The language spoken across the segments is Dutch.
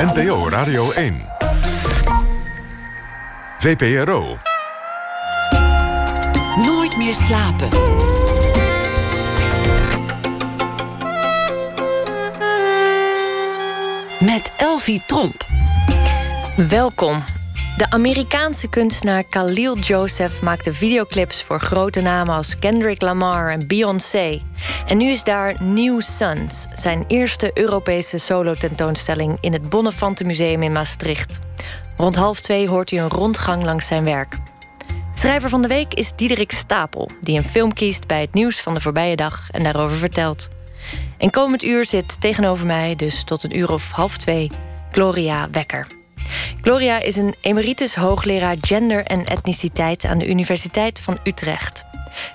NPO Radio 1. VPRO. Nooit meer slapen. Met Elvie Tromp. Welkom. De Amerikaanse kunstenaar Khalil Joseph maakte videoclips voor grote namen als Kendrick Lamar en Beyoncé. En nu is daar New Suns, zijn eerste Europese solo-tentoonstelling in het Bonnefante Museum in Maastricht. Rond half twee hoort u een rondgang langs zijn werk. Schrijver van de week is Diederik Stapel, die een film kiest bij het nieuws van de voorbije dag en daarover vertelt. En komend uur zit tegenover mij, dus tot een uur of half twee, Gloria Wekker. Gloria is een emeritus hoogleraar gender en etniciteit aan de Universiteit van Utrecht.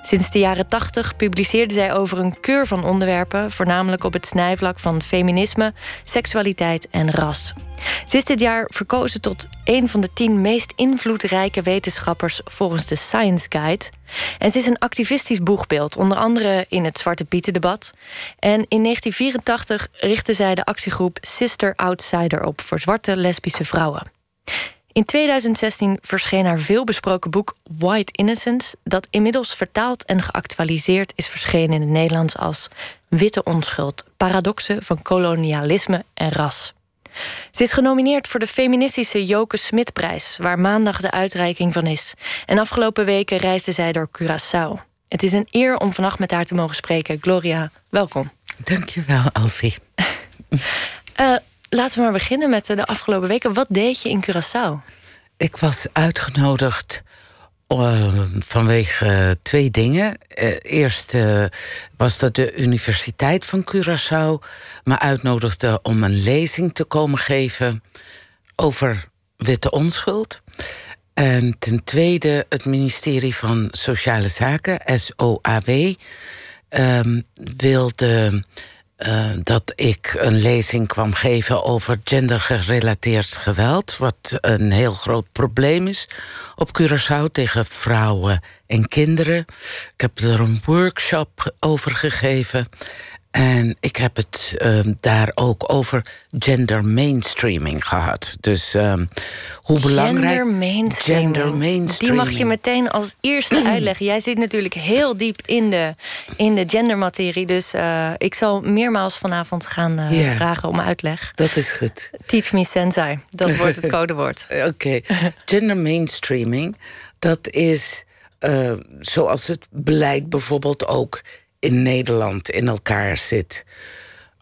Sinds de jaren 80 publiceerde zij over een keur van onderwerpen, voornamelijk op het snijvlak van feminisme, seksualiteit en ras. Ze is dit jaar verkozen tot een van de tien meest invloedrijke wetenschappers volgens de Science Guide. En ze is een activistisch boegbeeld, onder andere in het Zwarte Pieten-debat. En in 1984 richtte zij de actiegroep Sister Outsider op voor zwarte lesbische vrouwen. In 2016 verscheen haar veelbesproken boek White Innocence, dat inmiddels vertaald en geactualiseerd is verschenen in het Nederlands als Witte Onschuld: Paradoxen van kolonialisme en ras. Ze is genomineerd voor de feministische Joke Smitprijs, waar maandag de uitreiking van is. En afgelopen weken reisde zij door Curaçao. Het is een eer om vannacht met haar te mogen spreken. Gloria, welkom. Dankjewel, Alfie. uh, laten we maar beginnen met de afgelopen weken. Wat deed je in Curaçao? Ik was uitgenodigd uh, vanwege twee dingen. Uh, eerst was dat de Universiteit van Curaçao me uitnodigde om een lezing te komen geven over witte onschuld. En ten tweede het ministerie van Sociale Zaken, SOAW, ehm, wilde uh, dat ik een lezing kwam geven over gendergerelateerd geweld. Wat een heel groot probleem is op Curaçao tegen vrouwen en kinderen. Ik heb er een workshop over gegeven. En ik heb het uh, daar ook over gender mainstreaming gehad. Dus uh, hoe belangrijk. Gender mainstreaming. gender mainstreaming. Die mag je meteen als eerste uitleggen. Jij zit natuurlijk heel diep in de, in de gendermaterie. Dus uh, ik zal meermaals vanavond gaan yeah, vragen om uitleg. Dat is goed. Teach me sensei. Dat wordt het codewoord. Oké. Okay. Gender mainstreaming, dat is zoals het beleid bijvoorbeeld ook in Nederland in elkaar zit.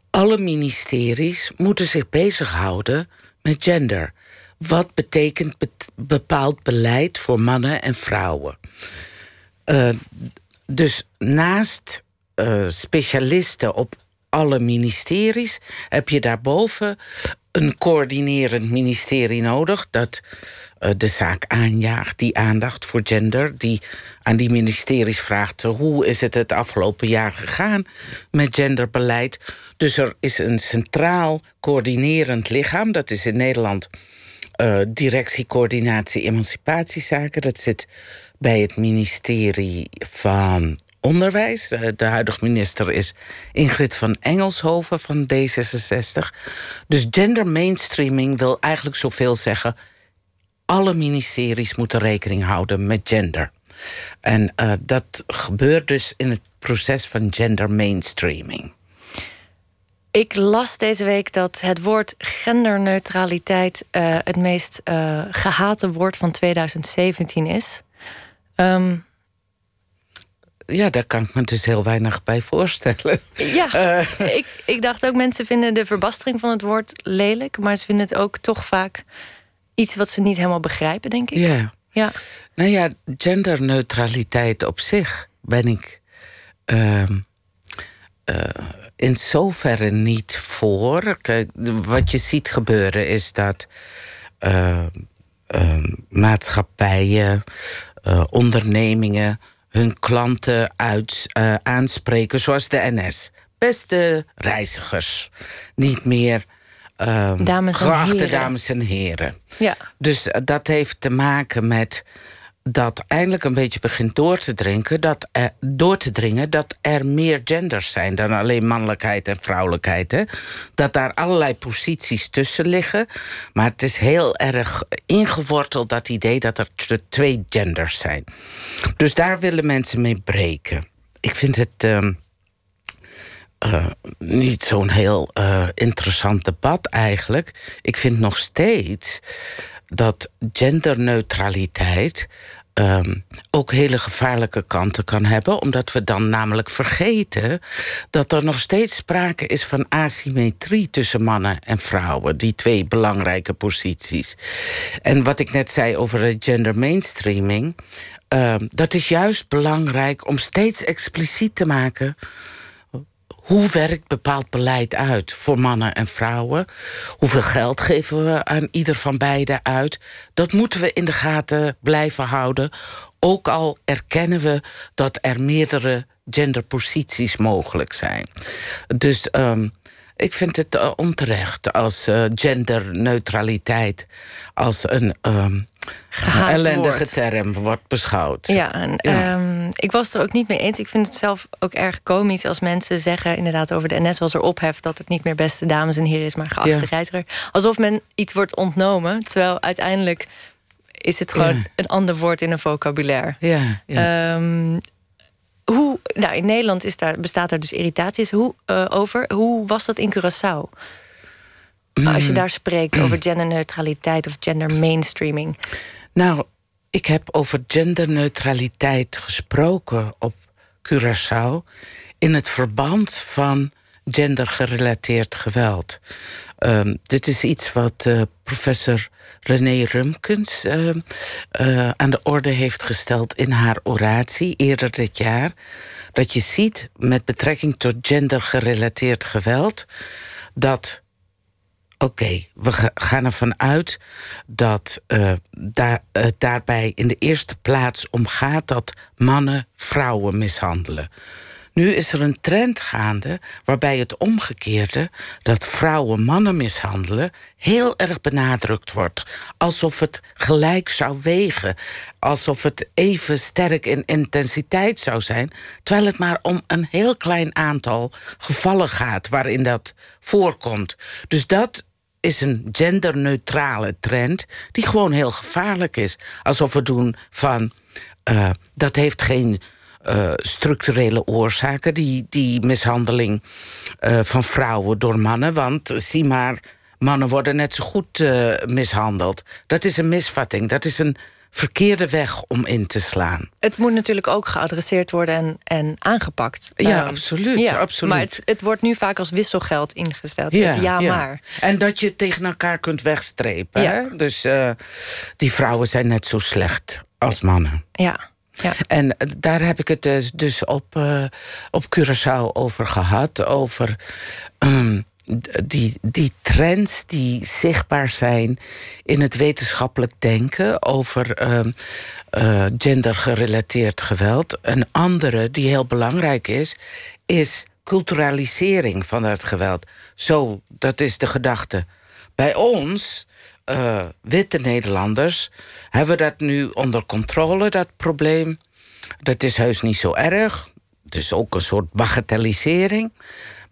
Alle ministeries moeten zich bezighouden met gender. Wat betekent bepaald beleid voor mannen en vrouwen? Uh, dus naast uh, specialisten op alle ministeries heb je daarboven een coördinerend ministerie nodig dat uh, de zaak aanjaagt, die aandacht voor gender, die aan die ministeries vraagt hoe is het het afgelopen jaar gegaan met genderbeleid. Dus er is een centraal coördinerend lichaam, dat is in Nederland uh, Directie Coördinatie Emancipatiezaken. Dat zit bij het ministerie van Onderwijs. Eh, de huidige minister is Ingrid van Engelshoven van D66. Dus gender mainstreaming wil eigenlijk zoveel zeggen... alle ministeries moeten rekening houden met gender. En uh, dat gebeurt dus in het proces van gender mainstreaming. Ik las deze week dat het woord genderneutraliteit uh, het meest gehate woord van 2017 is. Um, ja, daar kan ik me dus heel weinig bij voorstellen. Ja, ik, ik dacht ook, mensen vinden de verbastering van het woord lelijk, maar ze vinden het ook toch vaak iets wat ze niet helemaal begrijpen, denk ik. Ja. ja. Nou ja, genderneutraliteit op zich ben ik uh, uh, in zoverre niet voor. Kijk, wat je ziet gebeuren is dat uh, maatschappijen, ondernemingen hun klanten uit, aanspreken, zoals de NS. Beste reizigers, niet meer um, dames geachte dames en heren. Ja. Dus dat heeft te maken met dat eindelijk een beetje begint door te, drinken, dat door te dringen dat er meer genders zijn dan alleen mannelijkheid en vrouwelijkheid. Dat daar allerlei posities tussen liggen. Maar het is heel erg ingeworteld dat idee dat er twee genders zijn. Dus daar willen mensen mee breken. Ik vind het. Uh, uh, niet zo'n heel uh, interessant debat eigenlijk. Ik vind nog steeds dat genderneutraliteit um, ook hele gevaarlijke kanten kan hebben, omdat we dan namelijk vergeten dat er nog steeds sprake is van asymmetrie tussen mannen en vrouwen, die twee belangrijke posities. En wat ik net zei over de gender mainstreaming, um, dat is juist belangrijk om steeds expliciet te maken hoe werkt bepaald beleid uit voor mannen en vrouwen? Hoeveel geld geven we aan ieder van beiden uit? Dat moeten we in de gaten blijven houden. Ook al erkennen we dat er meerdere genderposities mogelijk zijn. Dus um, ik vind het uh, onterecht als uh, genderneutraliteit als een um, ellendige term wordt beschouwd. Ja, en, ja. Um, ik was er ook niet mee eens. Ik vind het zelf ook erg komisch als mensen zeggen, inderdaad over de NS was er opheft dat het niet meer beste dames en heren is, maar geachte ja. reiziger. Alsof men iets wordt ontnomen, terwijl uiteindelijk is het gewoon ja. een ander woord in een vocabulaire. Ja, ja. Um, hoe, nou, in Nederland is daar, bestaat er dus irritaties hoe, uh, over. Hoe was dat in Curaçao? Mm. Als je daar spreekt over genderneutraliteit of gender mainstreaming. Nou, ik heb over genderneutraliteit gesproken op Curaçao in het verband van gendergerelateerd geweld. Um, dit is iets wat uh, professor René Rumkens uh, uh, aan de orde heeft gesteld in haar oratie eerder dit jaar. Dat je ziet met betrekking tot gendergerelateerd geweld dat. Oké, we gaan ervan uit dat daar, het daarbij in de eerste plaats om gaat dat mannen vrouwen mishandelen. Nu is er een trend gaande waarbij het omgekeerde, dat vrouwen mannen mishandelen, heel erg benadrukt wordt. Alsof het gelijk zou wegen. Alsof het even sterk in intensiteit zou zijn. Terwijl het maar om een heel klein aantal gevallen gaat waarin dat voorkomt. Dus dat is een genderneutrale trend die gewoon heel gevaarlijk is. Alsof we doen van. Uh, dat heeft geen uh, structurele oorzaken, die, die mishandeling uh, van vrouwen door mannen. Want zie maar, mannen worden net zo goed mishandeld. Dat is een misvatting, dat is een verkeerde weg om in te slaan. Het moet natuurlijk ook geadresseerd worden en, en aangepakt. Ja, um, absoluut, ja, absoluut. Maar het, het, wordt nu vaak als wisselgeld ingesteld. Ja, ja, ja, maar. En dat je tegen elkaar kunt wegstrepen. Ja. Hè? Dus die vrouwen zijn net zo slecht als mannen. Ja. Ja. En daar heb ik het dus, dus op, uh, op Curaçao over gehad. Over um, die, die trends die zichtbaar zijn in het wetenschappelijk denken over um, uh, gendergerelateerd geweld. Een andere die heel belangrijk is, is culturalisering van het geweld. Zo, dat is de gedachte. Bij ons uh, witte Nederlanders hebben we dat nu onder controle, dat probleem. Dat is heus niet zo erg. Het is ook een soort bagatellisering.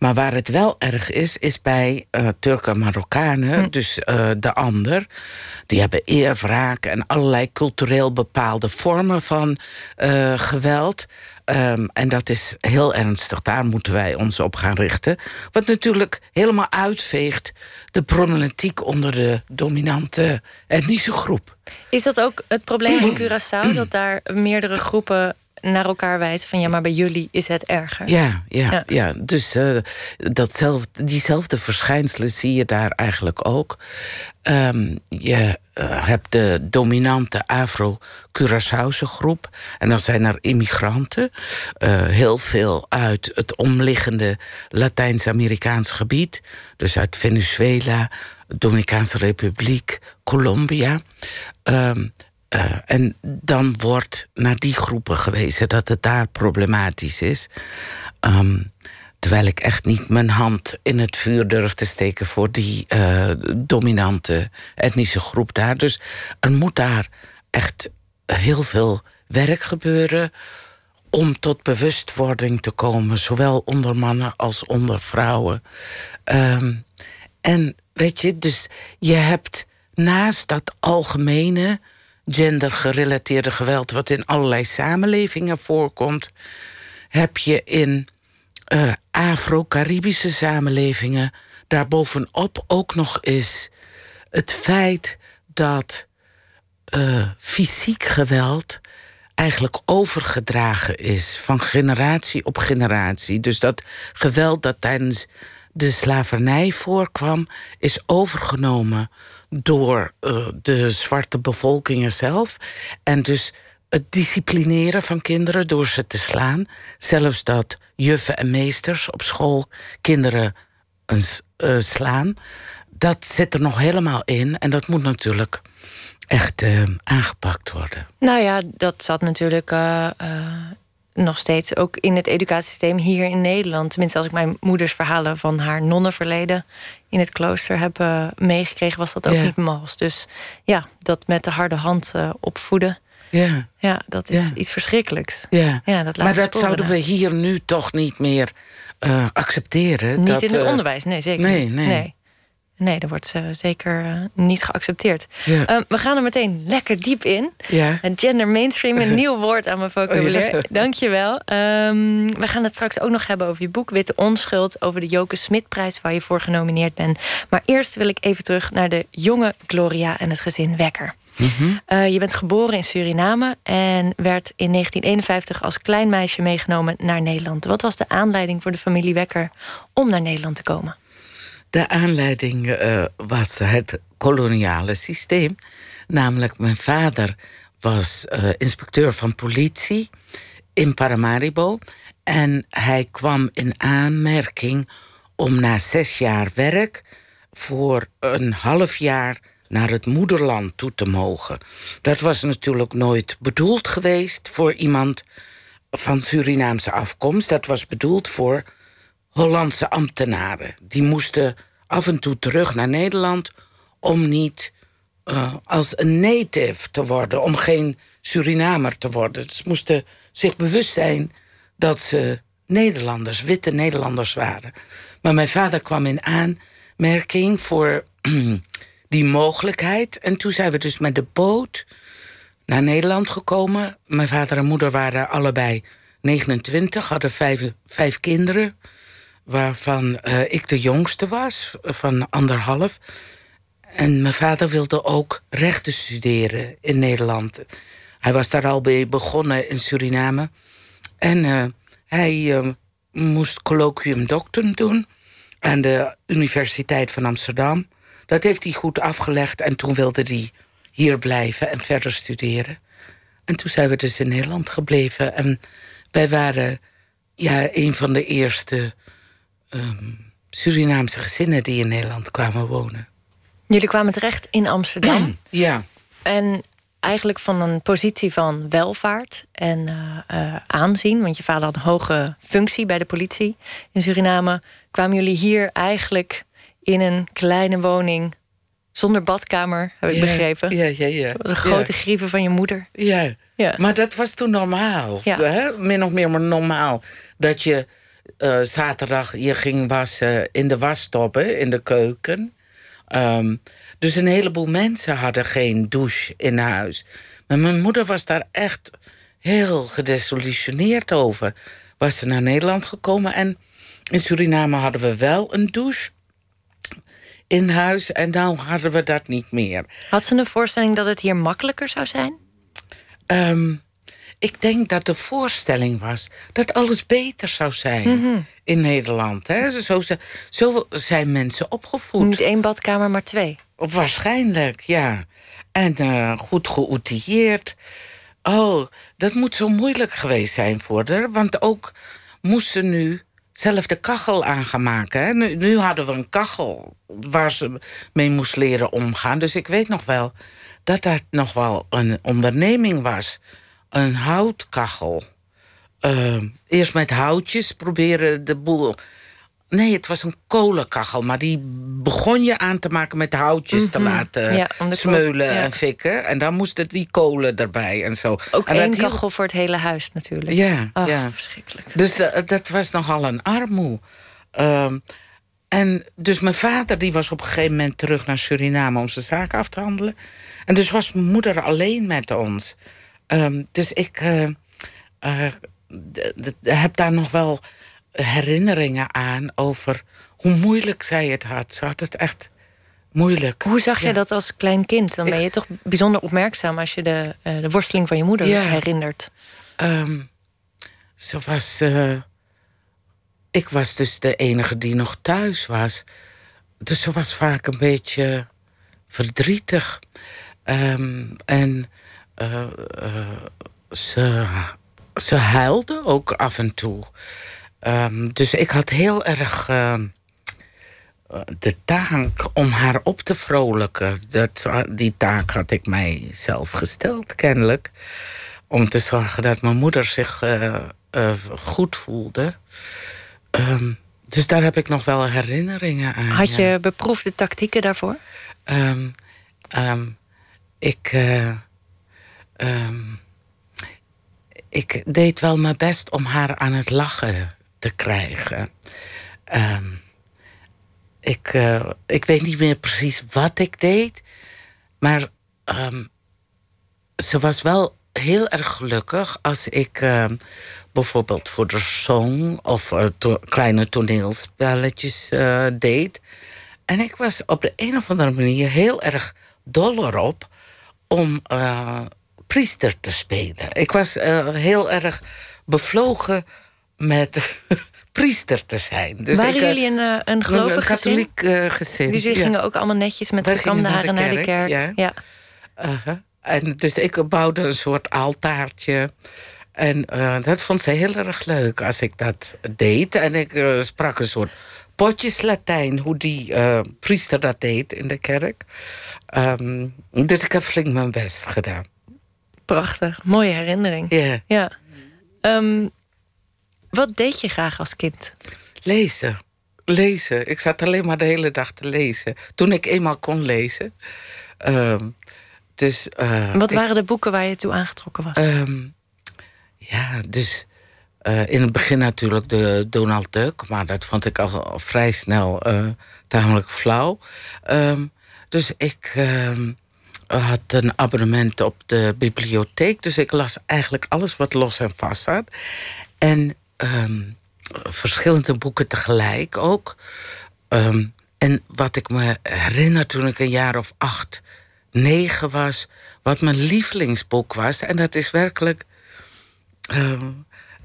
Maar waar het wel erg is, is bij uh, Turken en Marokkanen, hm. dus uh, de ander. Die hebben eer, wraak en allerlei cultureel bepaalde vormen van uh, geweld. Um, en dat is heel ernstig. Daar moeten wij ons op gaan richten. Wat natuurlijk helemaal uitveegt de problematiek onder de dominante etnische groep. Is dat ook het probleem in Curaçao? dat daar meerdere groepen naar elkaar wijzen van ja, maar bij jullie is het erger. Ja, ja, ja. ja. dus uh, datzelfde, diezelfde verschijnselen zie je daar eigenlijk ook. Um, je uh, hebt de dominante Afro-Curaçaose groep. En dan zijn er immigranten. Uh, heel veel uit het omliggende Latijns-Amerikaans gebied. Dus uit Venezuela, Dominicaanse Republiek, Colombia. Um, uh, en dan wordt naar die groepen gewezen dat het daar problematisch is. Um, terwijl ik echt niet mijn hand in het vuur durf te steken voor die uh, dominante etnische groep daar. Dus er moet daar echt heel veel werk gebeuren om tot bewustwording te komen, zowel onder mannen als onder vrouwen. Ehm, en weet je, dus je hebt naast dat algemene gendergerelateerde geweld, wat in allerlei samenlevingen voorkomt, heb je in uh, Afro-Caribische samenlevingen daarbovenop ook nog eens het feit dat uh, fysiek geweld eigenlijk overgedragen is van generatie op generatie. Dus dat geweld dat tijdens de slavernij voorkwam, is overgenomen door uh, de zwarte bevolkingen zelf. En dus het disciplineren van kinderen door ze te slaan. Zelfs dat juffen en meesters op school kinderen uh, slaan. Dat zit er nog helemaal in. En dat moet natuurlijk echt uh, aangepakt worden. Nou ja, dat zat natuurlijk nog steeds ook in het educatiesysteem hier in Nederland. Tenminste, als ik mijn moeders verhalen van haar nonnenverleden in het klooster heb uh, meegekregen, was dat ook niet mals. Dus ja, dat met de harde hand opvoeden. Ja. ja, dat is iets verschrikkelijks. Ja. Ja, dat maar dat zouden we hier nu toch niet meer accepteren. Niet dat, in het onderwijs, nee, zeker nee, niet. Nee. nee. Nee, dat wordt uh, zeker uh, niet geaccepteerd. Ja. Uh, we gaan er meteen lekker diep in. Ja. Gender mainstream, een nieuw woord aan mijn vocabulaire. Oh, ja. Dankjewel. Um, we gaan het straks ook nog hebben over je boek Witte Onschuld... over de Joke Smitprijs waar je voor genomineerd bent. Maar eerst wil ik even terug naar de jonge Gloria en het gezin Wekker. Mm -hmm. je bent geboren in Suriname en werd in 1951 als klein meisje meegenomen naar Nederland. Wat was de aanleiding voor de familie Wekker om naar Nederland te komen? De aanleiding uh, was het koloniale systeem. Namelijk, mijn vader was uh, inspecteur van politie in Paramaribo. En hij kwam in aanmerking om na zes jaar werk voor een half jaar naar het moederland toe te mogen. Dat was natuurlijk nooit bedoeld geweest voor iemand van Surinaamse afkomst. Dat was bedoeld voor Hollandse ambtenaren. Die moesten af en toe terug naar Nederland om niet uh, als een native te worden, om geen Surinamer te worden. Ze moesten zich bewust zijn dat ze Nederlanders, witte Nederlanders waren. Maar mijn vader kwam in aanmerking voor die mogelijkheid. En toen zijn we dus met de boot naar Nederland gekomen. Mijn vader en moeder waren allebei 29, hadden vijf, vijf kinderen waarvan uh, ik de jongste was, van anderhalf. En mijn vader wilde ook rechten studeren in Nederland. Hij was daar al bij begonnen in Suriname. En uh, hij uh, moest colloquium doctum doen aan de Universiteit van Amsterdam. Dat heeft hij goed afgelegd en toen wilde hij hier blijven en verder studeren. En toen zijn we dus in Nederland gebleven. En wij waren ja, een van de eerste um, Surinaamse gezinnen die in Nederland kwamen wonen. Jullie kwamen terecht in Amsterdam. ja. En eigenlijk van een positie van welvaart en uh, uh, aanzien, want je vader had een hoge functie bij de politie in Suriname, kwamen jullie hier eigenlijk in een kleine woning zonder badkamer, heb ik ja, begrepen. Ja, ja, ja. Dat was een grote ja. grieven van je moeder. Ja. ja, maar dat was toen normaal. Ja. Hè? Min of meer maar normaal. Dat je uh, zaterdag je ging wassen in de wasstoppen in de keuken. Um, dus een heleboel mensen hadden geen douche in huis. Maar mijn moeder was daar echt heel gedesillusioneerd over. Was ze naar Nederland gekomen en in Suriname hadden we wel een douche in huis en nu hadden we dat niet meer. Had ze een voorstelling dat het hier makkelijker zou zijn? Um, ik denk dat de voorstelling was dat alles beter zou zijn mm -hmm. in Nederland. Hè? Zo, zo, zijn mensen opgevoed. Niet één badkamer, maar twee. Waarschijnlijk, ja. En uh, goed geoutilleerd. Oh, dat moet zo moeilijk geweest zijn voor haar. Want ook moesten nu zelf de kachel aan gaan maken. Hè? Nu, nu hadden we een kachel waar ze mee moest leren omgaan. Dus ik weet nog wel dat dat nog wel een onderneming was een houtkachel. Uh, eerst met houtjes proberen de boel Nee, het was een kolenkachel, maar die begon je aan te maken met houtjes te laten Mhm. Ja, om de smeulen ja. en fikken. En dan moesten die kolen erbij en zo. Ook en één kachel voor het hele huis natuurlijk. Ja, Ach, ja. verschrikkelijk. Dus eh, dat was nogal een armoe. Ehm, en dus mijn vader die was op een gegeven moment terug naar Suriname om zijn zaken af te handelen. En dus was mijn moeder alleen met ons. Ehm, dus ik eh, eh, heb daar nog wel herinneringen aan over hoe moeilijk zij het had. Ze had het echt moeilijk. Hoe zag jij dat als klein kind? Dan ben je toch bijzonder opmerkzaam als je de, eh, de worsteling van je moeder Ja. herinnert. Ehm, ze was. ik was dus de enige die nog thuis was. Dus ze was vaak een beetje verdrietig. Ehm, en eh, eh, ze, ze huilde ook af en toe. Ehm, dus ik had heel erg ehm, eh, de taak om haar op te vrolijken. Dat, die taak had ik mij zelf gesteld, kennelijk om te zorgen dat mijn moeder zich eh, goed voelde. Ehm, dus daar heb ik nog wel herinneringen aan. Had ja. je beproefde tactieken daarvoor? Ik, eh, ehm, ik deed wel mijn best om haar aan het lachen te krijgen. Ehm, ik, eh, ik weet niet meer precies wat ik deed, maar ehm, ze was wel heel erg gelukkig als ik bijvoorbeeld voor de song of to- kleine toneelspelletjes eh, deed. En ik was op de een of andere manier heel erg dol erop om priester te spelen. Ik was eh, heel erg bevlogen met priester te zijn. Dus Waren ik, eh, jullie een, eh, een gelovig een gezin? katholiek eh, gezin. Dus jullie ja. gingen ook allemaal netjes met gekamde gingen naar haren de naar de kerk. kerk, ja. ja. Uh-huh. En dus ik bouwde een soort altaartje. En dat vond ze heel erg leuk als ik dat deed. En ik sprak een soort potjes Latijn, hoe die priester dat deed in de kerk. Ehm, dus ik heb flink mijn best gedaan. Prachtig. Mooie herinnering. Ja, Ja. Ehm, wat deed je graag als kind? lezen. Lezen. Ik zat alleen maar de hele dag te lezen. Toen ik eenmaal kon lezen. Ehm, dus, eh, Wat ik- waren de boeken waar je toe aangetrokken was? Ehm, ja, dus eh, in het begin natuurlijk de Donald Duck, maar dat vond ik al vrij snel eh, tamelijk flauw. Dus ik had een abonnement op de bibliotheek, dus ik las eigenlijk alles wat los en vast zat. En ehm, verschillende boeken tegelijk ook. Ehm, en wat ik me herinner toen ik een jaar of acht, negen was, wat mijn lievelingsboek was. En dat is werkelijk ehm,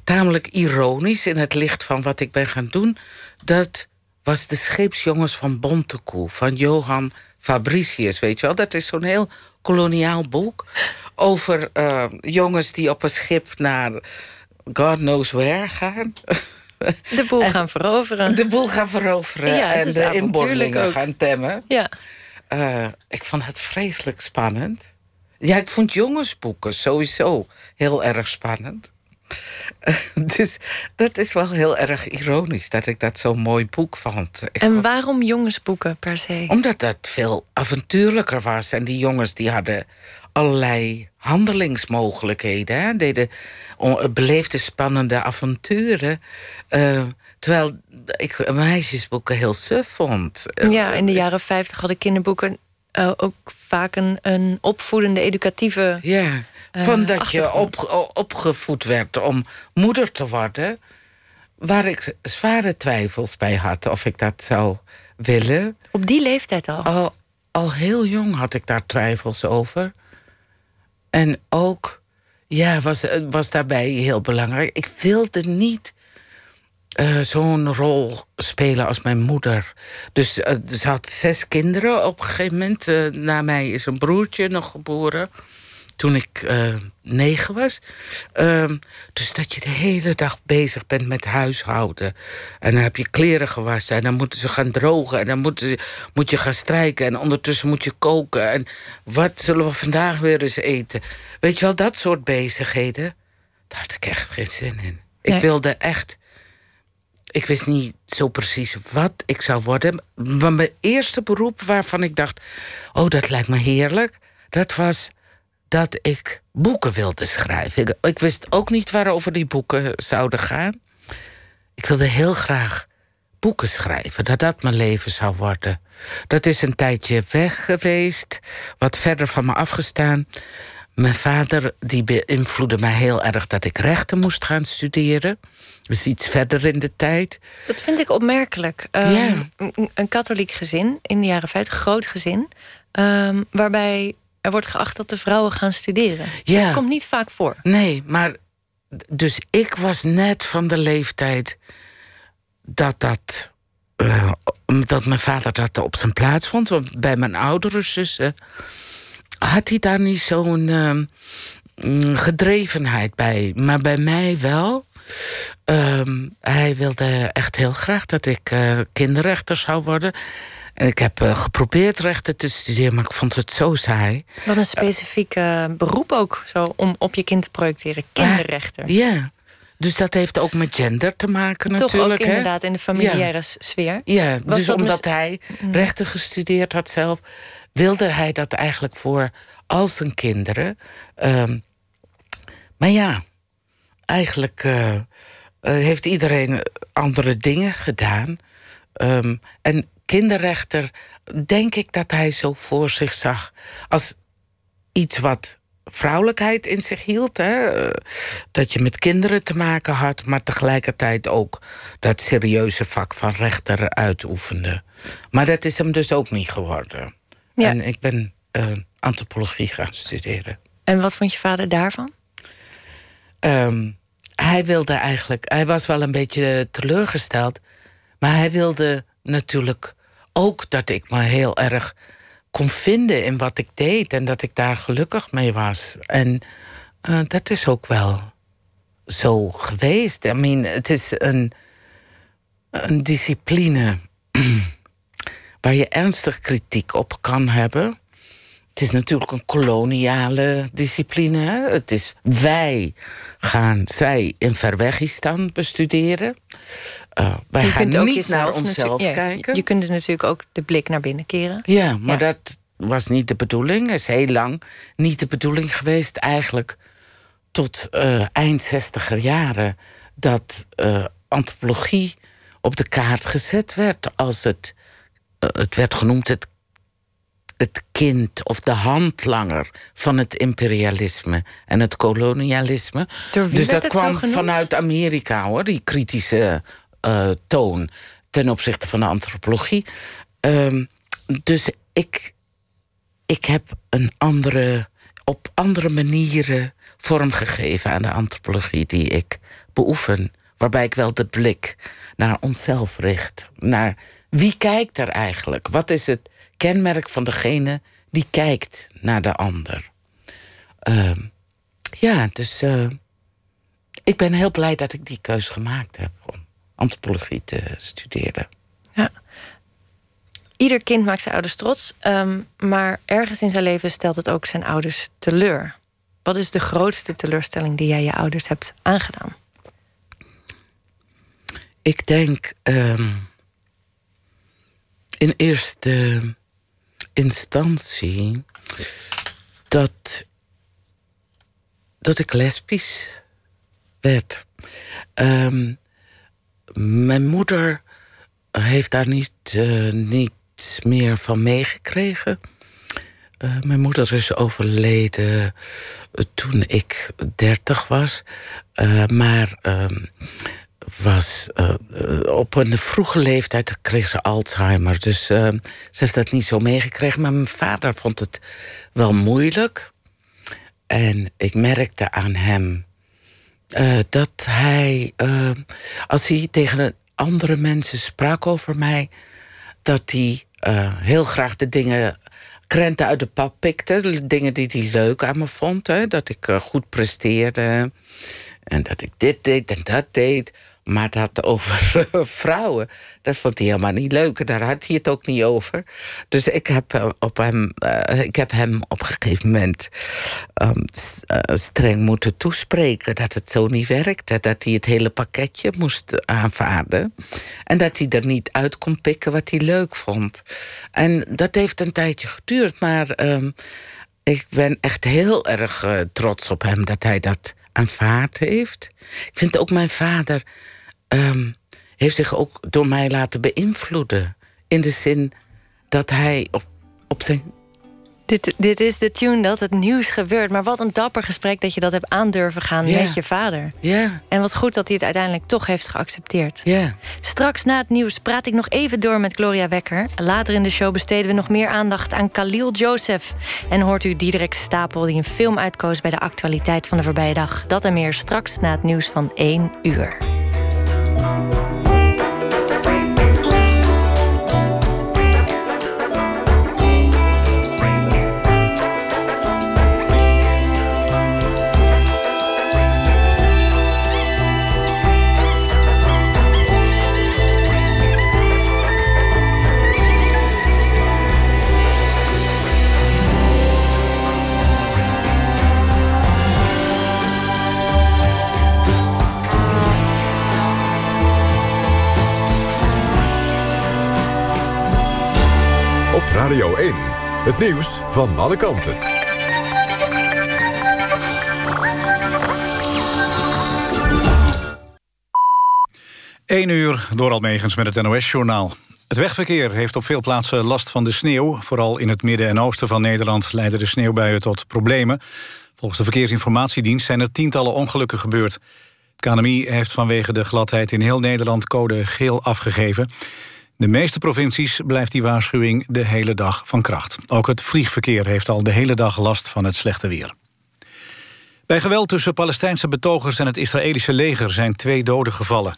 tamelijk ironisch in het licht van wat ik ben gaan doen. Dat was De Scheepsjongens van Bontekoe van Johan Fabricius, weet je wel. Dat is zo'n heel koloniaal boek over eh, jongens die op een schip naar God knows where gaan. de boel gaan veroveren. De boel gaan veroveren Ja, en de inboorlingen gaan temmen. Ja. Eh, ik vond het vreselijk spannend. Ja, ik vond jongensboeken sowieso heel erg spannend. dus dat is wel heel erg ironisch dat ik dat zo'n mooi boek vond. Ik En waarom jongensboeken per se? omdat dat veel avontuurlijker was. En die jongens die hadden allerlei handelingsmogelijkheden. Hè? Deden beleefde spannende avonturen. Eh, terwijl ik meisjesboeken heel suf vond. Eh, Ja, in de jaren 50 hadden kinderboeken eh, ook vaak een, een opvoedende, educatieve. Ja, van dat je op, opgevoed werd om moeder te worden. Waar ik zware twijfels bij had of ik dat zou willen. Op die leeftijd al. Al, al heel jong had ik daar twijfels over. En ook, ja, was, was daarbij heel belangrijk. Ik wilde niet eh, zo'n rol spelen als mijn moeder. Dus eh, ze had zes kinderen op een gegeven moment. eh, na mij is een broertje nog geboren. Toen ik eh, negen was. Ehm, dus dat je de hele dag bezig bent met huishouden. En dan heb je kleren gewassen. En dan moeten ze gaan drogen. En dan moeten ze, moet je gaan strijken. En ondertussen moet je koken. En wat zullen we vandaag weer eens eten? Weet je wel, dat soort bezigheden. Daar had ik echt geen zin in. Ik wilde echt ik wist niet zo precies wat ik zou worden. Maar mijn eerste beroep waarvan ik dacht: oh, dat lijkt me heerlijk. Dat was dat ik boeken wilde schrijven. Ik, ik wist ook niet waarover die boeken zouden gaan. Ik wilde heel graag boeken schrijven, dat dat mijn leven zou worden. Dat is een tijdje weg geweest, wat verder van me afgestaan. Mijn vader die beïnvloedde mij heel erg dat ik rechten moest gaan studeren. Dus iets verder in de tijd. Dat vind ik opmerkelijk. Um, een, katholiek gezin in de jaren 50, groot gezin. Um, waarbij er wordt geacht dat de vrouwen gaan studeren. Ja. Dat komt niet vaak voor. Nee, maar dus ik was net van de leeftijd dat dat. Uh, dat mijn vader dat op zijn plaats vond. Want bij mijn oudere zussen had hij daar niet zo'n uh, gedrevenheid bij. Maar bij mij wel. Uh, hij wilde echt heel graag dat ik uh, kinderrechter zou worden. En ik heb uh, geprobeerd rechten te studeren, maar ik vond het zo saai. Wat een specifiek beroep ook, zo om op je kind te projecteren. Kinderrechter. ja. Dus dat heeft ook met gender te maken natuurlijk. Toch ook inderdaad in de familiaire sfeer. Ja, dus omdat hij mm. rechten gestudeerd had zelf... wilde hij dat eigenlijk voor al zijn kinderen. Um, maar ja, eigenlijk uh, heeft iedereen andere dingen gedaan. Um, en kinderrechter, denk ik dat hij zo voor zich zag als iets wat vrouwelijkheid in zich hield. Hè? Dat je met kinderen te maken had, maar tegelijkertijd ook dat serieuze vak van rechter uitoefende. Maar dat is hem dus ook niet geworden. Ja. En ik ben uh, antropologie gaan studeren. En wat vond je vader daarvan? Um, hij wilde eigenlijk, hij was wel een beetje teleurgesteld, maar hij wilde natuurlijk ook dat ik me heel erg kon vinden in wat ik deed en dat ik daar gelukkig mee was. En uh, dat is ook wel zo geweest. I mean, het is een, een discipline waar je ernstig kritiek op kan hebben. Het is natuurlijk een koloniale discipline. Het is wij gaan zij in Verwegistan bestuderen. Uh, wij je gaan niet naar onszelf kijken. Je kunt natuurlijk ook de blik naar binnen keren. Ja, maar dat was niet de bedoeling. is heel lang niet de bedoeling geweest. Eigenlijk tot uh, eind zestiger jaren. Dat uh, antropologie op de kaart gezet werd. Als het, het werd genoemd het het kind of de handlanger van het imperialisme en het kolonialisme. dus dat kwam vanuit Amerika hoor, die kritische toon ten opzichte van de antropologie. Um, dus ik, ik heb een andere, op andere manieren vormgegeven aan de antropologie die ik beoefen. Waarbij ik wel de blik naar onszelf richt. Naar wie kijkt er eigenlijk? Wat is het kenmerk van degene die kijkt naar de ander? Uh, ja, dus uh, ik ben heel blij dat ik die keus gemaakt heb antropologie te studeren. Ja. Ieder kind maakt zijn ouders trots, um, maar ergens in zijn leven stelt het ook zijn ouders teleur. Wat is de grootste teleurstelling die jij je ouders hebt aangedaan? Ik denk um, in eerste instantie dat, dat ik lesbisch werd. Um, mijn moeder heeft daar niet, uh, niets meer van meegekregen. Uh, mijn moeder is overleden toen ik dertig was. Maar ehm, was op een vroege leeftijd kreeg ze Alzheimer. Dus ze heeft dat niet zo meegekregen. Maar mijn vader vond het wel moeilijk. En ik merkte aan hem uh, dat hij, als hij tegen andere mensen sprak over mij, dat hij heel graag de dingen krenten uit de pap pikte. De dingen die hij leuk aan me vond. Hè? Dat ik goed presteerde. En dat ik dit deed en dat deed. Maar dat over vrouwen, dat vond hij helemaal niet leuk. Daar had hij het ook niet over. Dus ik heb, eh, op hem, uh, ik heb hem op een gegeven moment um, streng moeten toespreken dat het zo niet werkte. Dat hij het hele pakketje moest aanvaarden. En dat hij er niet uit kon pikken wat hij leuk vond. En dat heeft een tijdje geduurd, maar um, ik ben echt heel erg trots op hem dat hij dat aanvaard heeft. Ik vind ook mijn vader um, heeft zich ook door mij laten beïnvloeden. In de zin dat hij op, op zijn dit, dit is de tune dat het nieuws gebeurt. Maar wat een dapper gesprek dat je dat hebt aandurven gaan met je vader. Ja. En wat goed dat hij het uiteindelijk toch heeft geaccepteerd. Ja. Straks na het nieuws praat ik nog even door met Gloria Wekker. Later in de show besteden we nog meer aandacht aan Khalil Joseph. En hoort u Diederik Stapel die een film uitkoos bij de actualiteit van de voorbije dag. Dat en meer straks na het nieuws van 1 uur. Radio Het nieuws van alle kanten. 1 uur door Almegens met het NOS-journaal. Het wegverkeer heeft op veel plaatsen last van de sneeuw. Vooral in het midden en oosten van Nederland leiden de sneeuwbuien tot problemen. Volgens de Verkeersinformatiedienst zijn er tientallen ongelukken gebeurd. KNMI heeft vanwege de gladheid in heel Nederland code geel afgegeven de meeste provincies blijft die waarschuwing de hele dag van kracht. Ook het vliegverkeer heeft al de hele dag last van het slechte weer. Bij geweld tussen Palestijnse betogers en het Israëlische leger zijn twee doden gevallen.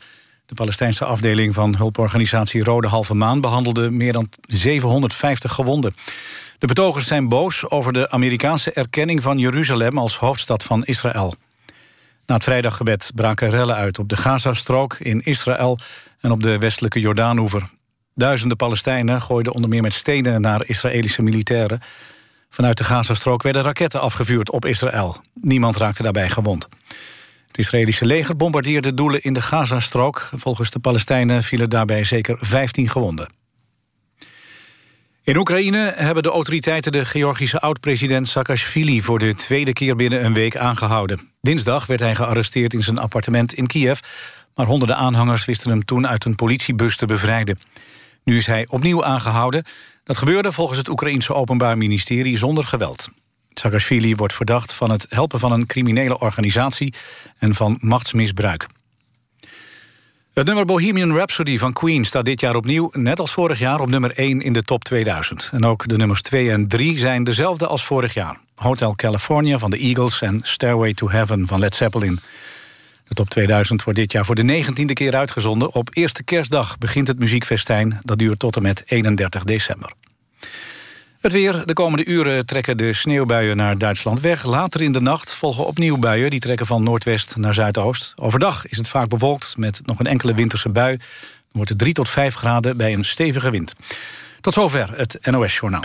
De Palestijnse afdeling van hulporganisatie Rode Halve Maan behandelde meer dan 750 gewonden. De betogers zijn boos over de Amerikaanse erkenning van Jeruzalem als hoofdstad van Israël. Na het vrijdaggebed braken rellen uit op de Gazastrook in Israël en op de westelijke Jordaanoever. Duizenden Palestijnen gooiden onder meer met stenen naar Israëlische militairen. Vanuit de Gazastrook werden raketten afgevuurd op Israël. Niemand raakte daarbij gewond. Het Israëlische leger bombardeerde doelen in de Gazastrook. Volgens de Palestijnen vielen daarbij zeker 15 gewonden. In Oekraïne hebben de autoriteiten de Georgische oud-president Saakashvili... voor de tweede keer binnen een week aangehouden. Dinsdag werd hij gearresteerd in zijn appartement in Kiev... maar honderden aanhangers wisten hem toen uit een politiebus te bevrijden. Nu is hij opnieuw aangehouden. Dat gebeurde volgens het Oekraïense Openbaar Ministerie zonder geweld. Saakashvili wordt verdacht van het helpen van een criminele organisatie... en van machtsmisbruik. Het nummer Bohemian Rhapsody van Queen staat dit jaar opnieuw... net als vorig jaar op nummer 1 in de top 2000. En ook de nummers 2 en 3 zijn dezelfde als vorig jaar. Hotel California van de Eagles en Stairway to Heaven van Led Zeppelin. De top 2000 wordt dit jaar voor de negentiende keer uitgezonden. Op eerste kerstdag begint het muziekfestijn. Dat duurt tot en met 31 december. Het weer. De komende uren trekken de sneeuwbuien naar Duitsland weg. Later in de nacht volgen opnieuw buien. Die trekken van noordwest naar zuidoost. Overdag is het vaak bewolkt met nog een enkele winterse bui. Dan wordt het 3 tot 5 graden bij een stevige wind. Tot zover het NOS-journaal.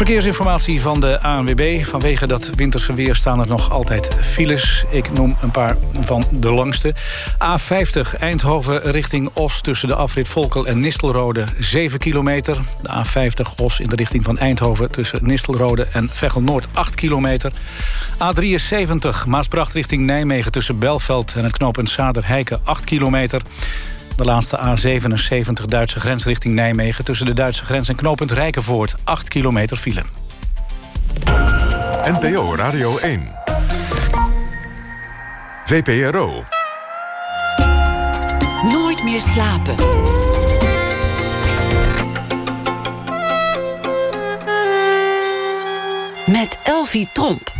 Verkeersinformatie van de ANWB. Vanwege dat winterse weer staan er nog altijd files. Ik noem een paar van de langste. A50 Eindhoven richting Os tussen de afrit Volkel en Nistelrode 7 kilometer. De A50 Os in de richting van Eindhoven tussen Nistelrode en Veghel-Noord 8 kilometer. A73 Maasbracht richting Nijmegen tussen Belveld en het knooppunt Zader-Heiken 8 kilometer. De laatste A77 Duitse grens richting Nijmegen... tussen de Duitse grens en knooppunt Rijkenvoort. 8 kilometer file. NPO Radio 1. VPRO. Nooit meer slapen. Met Elvie Tromp.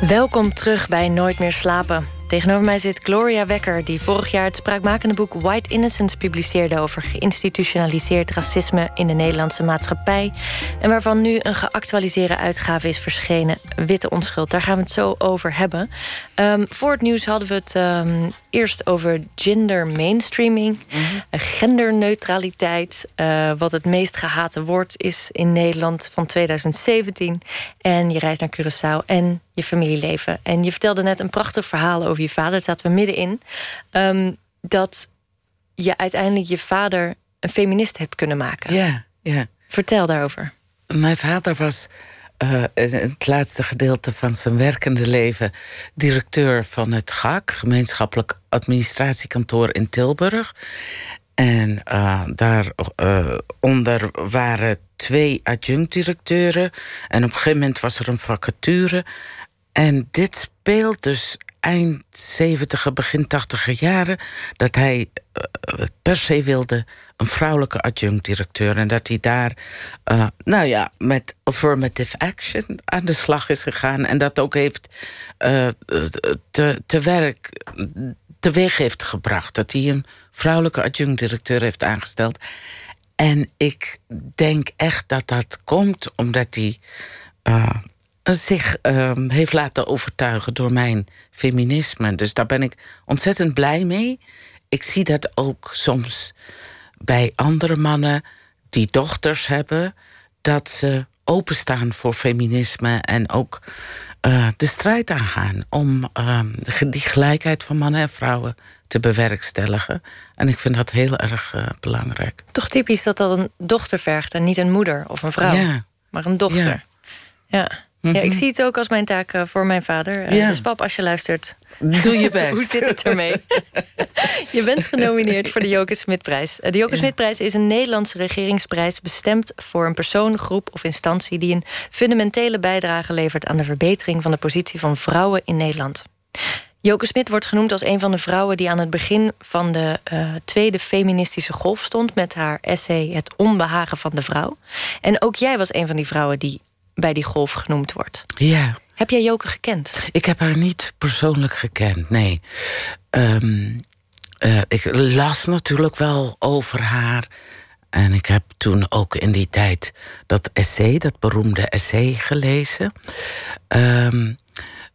Welkom terug bij Nooit meer slapen. Tegenover mij zit Gloria Wekker, die vorig jaar het spraakmakende boek White Innocence publiceerde over geïnstitutionaliseerd racisme in de Nederlandse maatschappij. En waarvan nu een geactualiseerde uitgave is verschenen, Witte Onschuld. Daar gaan we het zo over hebben. Um, voor het nieuws hadden we het um, Eerst over gender mainstreaming, mhm. genderneutraliteit, uh, wat het meest gehate woord is in Nederland van 2017. En je reis naar Curaçao en je familieleven. En je vertelde net een prachtig verhaal over je vader, daar zaten we middenin. Um, dat je uiteindelijk je vader een feminist hebt kunnen maken. Ja, ja. Vertel daarover. Mijn vader was uh, het laatste gedeelte van zijn werkende leven directeur van het GAK, gemeenschappelijk administratiekantoor in Tilburg. En uh, daaronder uh, waren twee adjunct-directeuren. En op een gegeven moment was er een vacature. En dit speelt dus eind 70 begin 80 jaren. Dat hij per se wilde een vrouwelijke adjunct-directeur. En dat hij daar, uh, nou ja, met affirmative action aan de slag is gegaan. En dat ook heeft uh, te, te werk, teweeg heeft gebracht. Dat hij een vrouwelijke adjunct-directeur heeft aangesteld. En ik denk echt dat dat komt omdat hij zich uh, heeft laten overtuigen door mijn feminisme. Dus daar ben ik ontzettend blij mee. Ik zie dat ook soms bij andere mannen die dochters hebben, dat ze openstaan voor feminisme en ook uh, de strijd aangaan om uh, die gelijkheid van mannen en vrouwen te bewerkstelligen. En ik vind dat heel erg uh, belangrijk. Toch typisch dat dat een dochter vergt en niet een moeder of een vrouw, ja. maar een dochter. Ja. ja. Ja, ik mhm. zie het ook als mijn taak eh, voor mijn vader. Eh, ja. Dus pap, als je luistert... Doe je best. Hoe zit het ermee? je bent genomineerd voor de Joke Smitprijs. Eh, de Joke Smitprijs is een Nederlandse regeringsprijs... bestemd voor een persoon, groep of instantie... die een fundamentele bijdrage levert... aan de verbetering van de positie van vrouwen in Nederland. Joke Smit wordt genoemd als een van de vrouwen... die aan het begin van de uh, tweede feministische golf stond... met haar essay Het onbehagen van de vrouw. En ook jij was een van die vrouwen die bij die golf genoemd wordt. Ja. Heb jij Joke gekend? Ik heb haar niet persoonlijk gekend, nee. Um, uh, ik las natuurlijk wel over haar. En ik heb toen ook in die tijd dat essay, dat beroemde essay, gelezen. Um,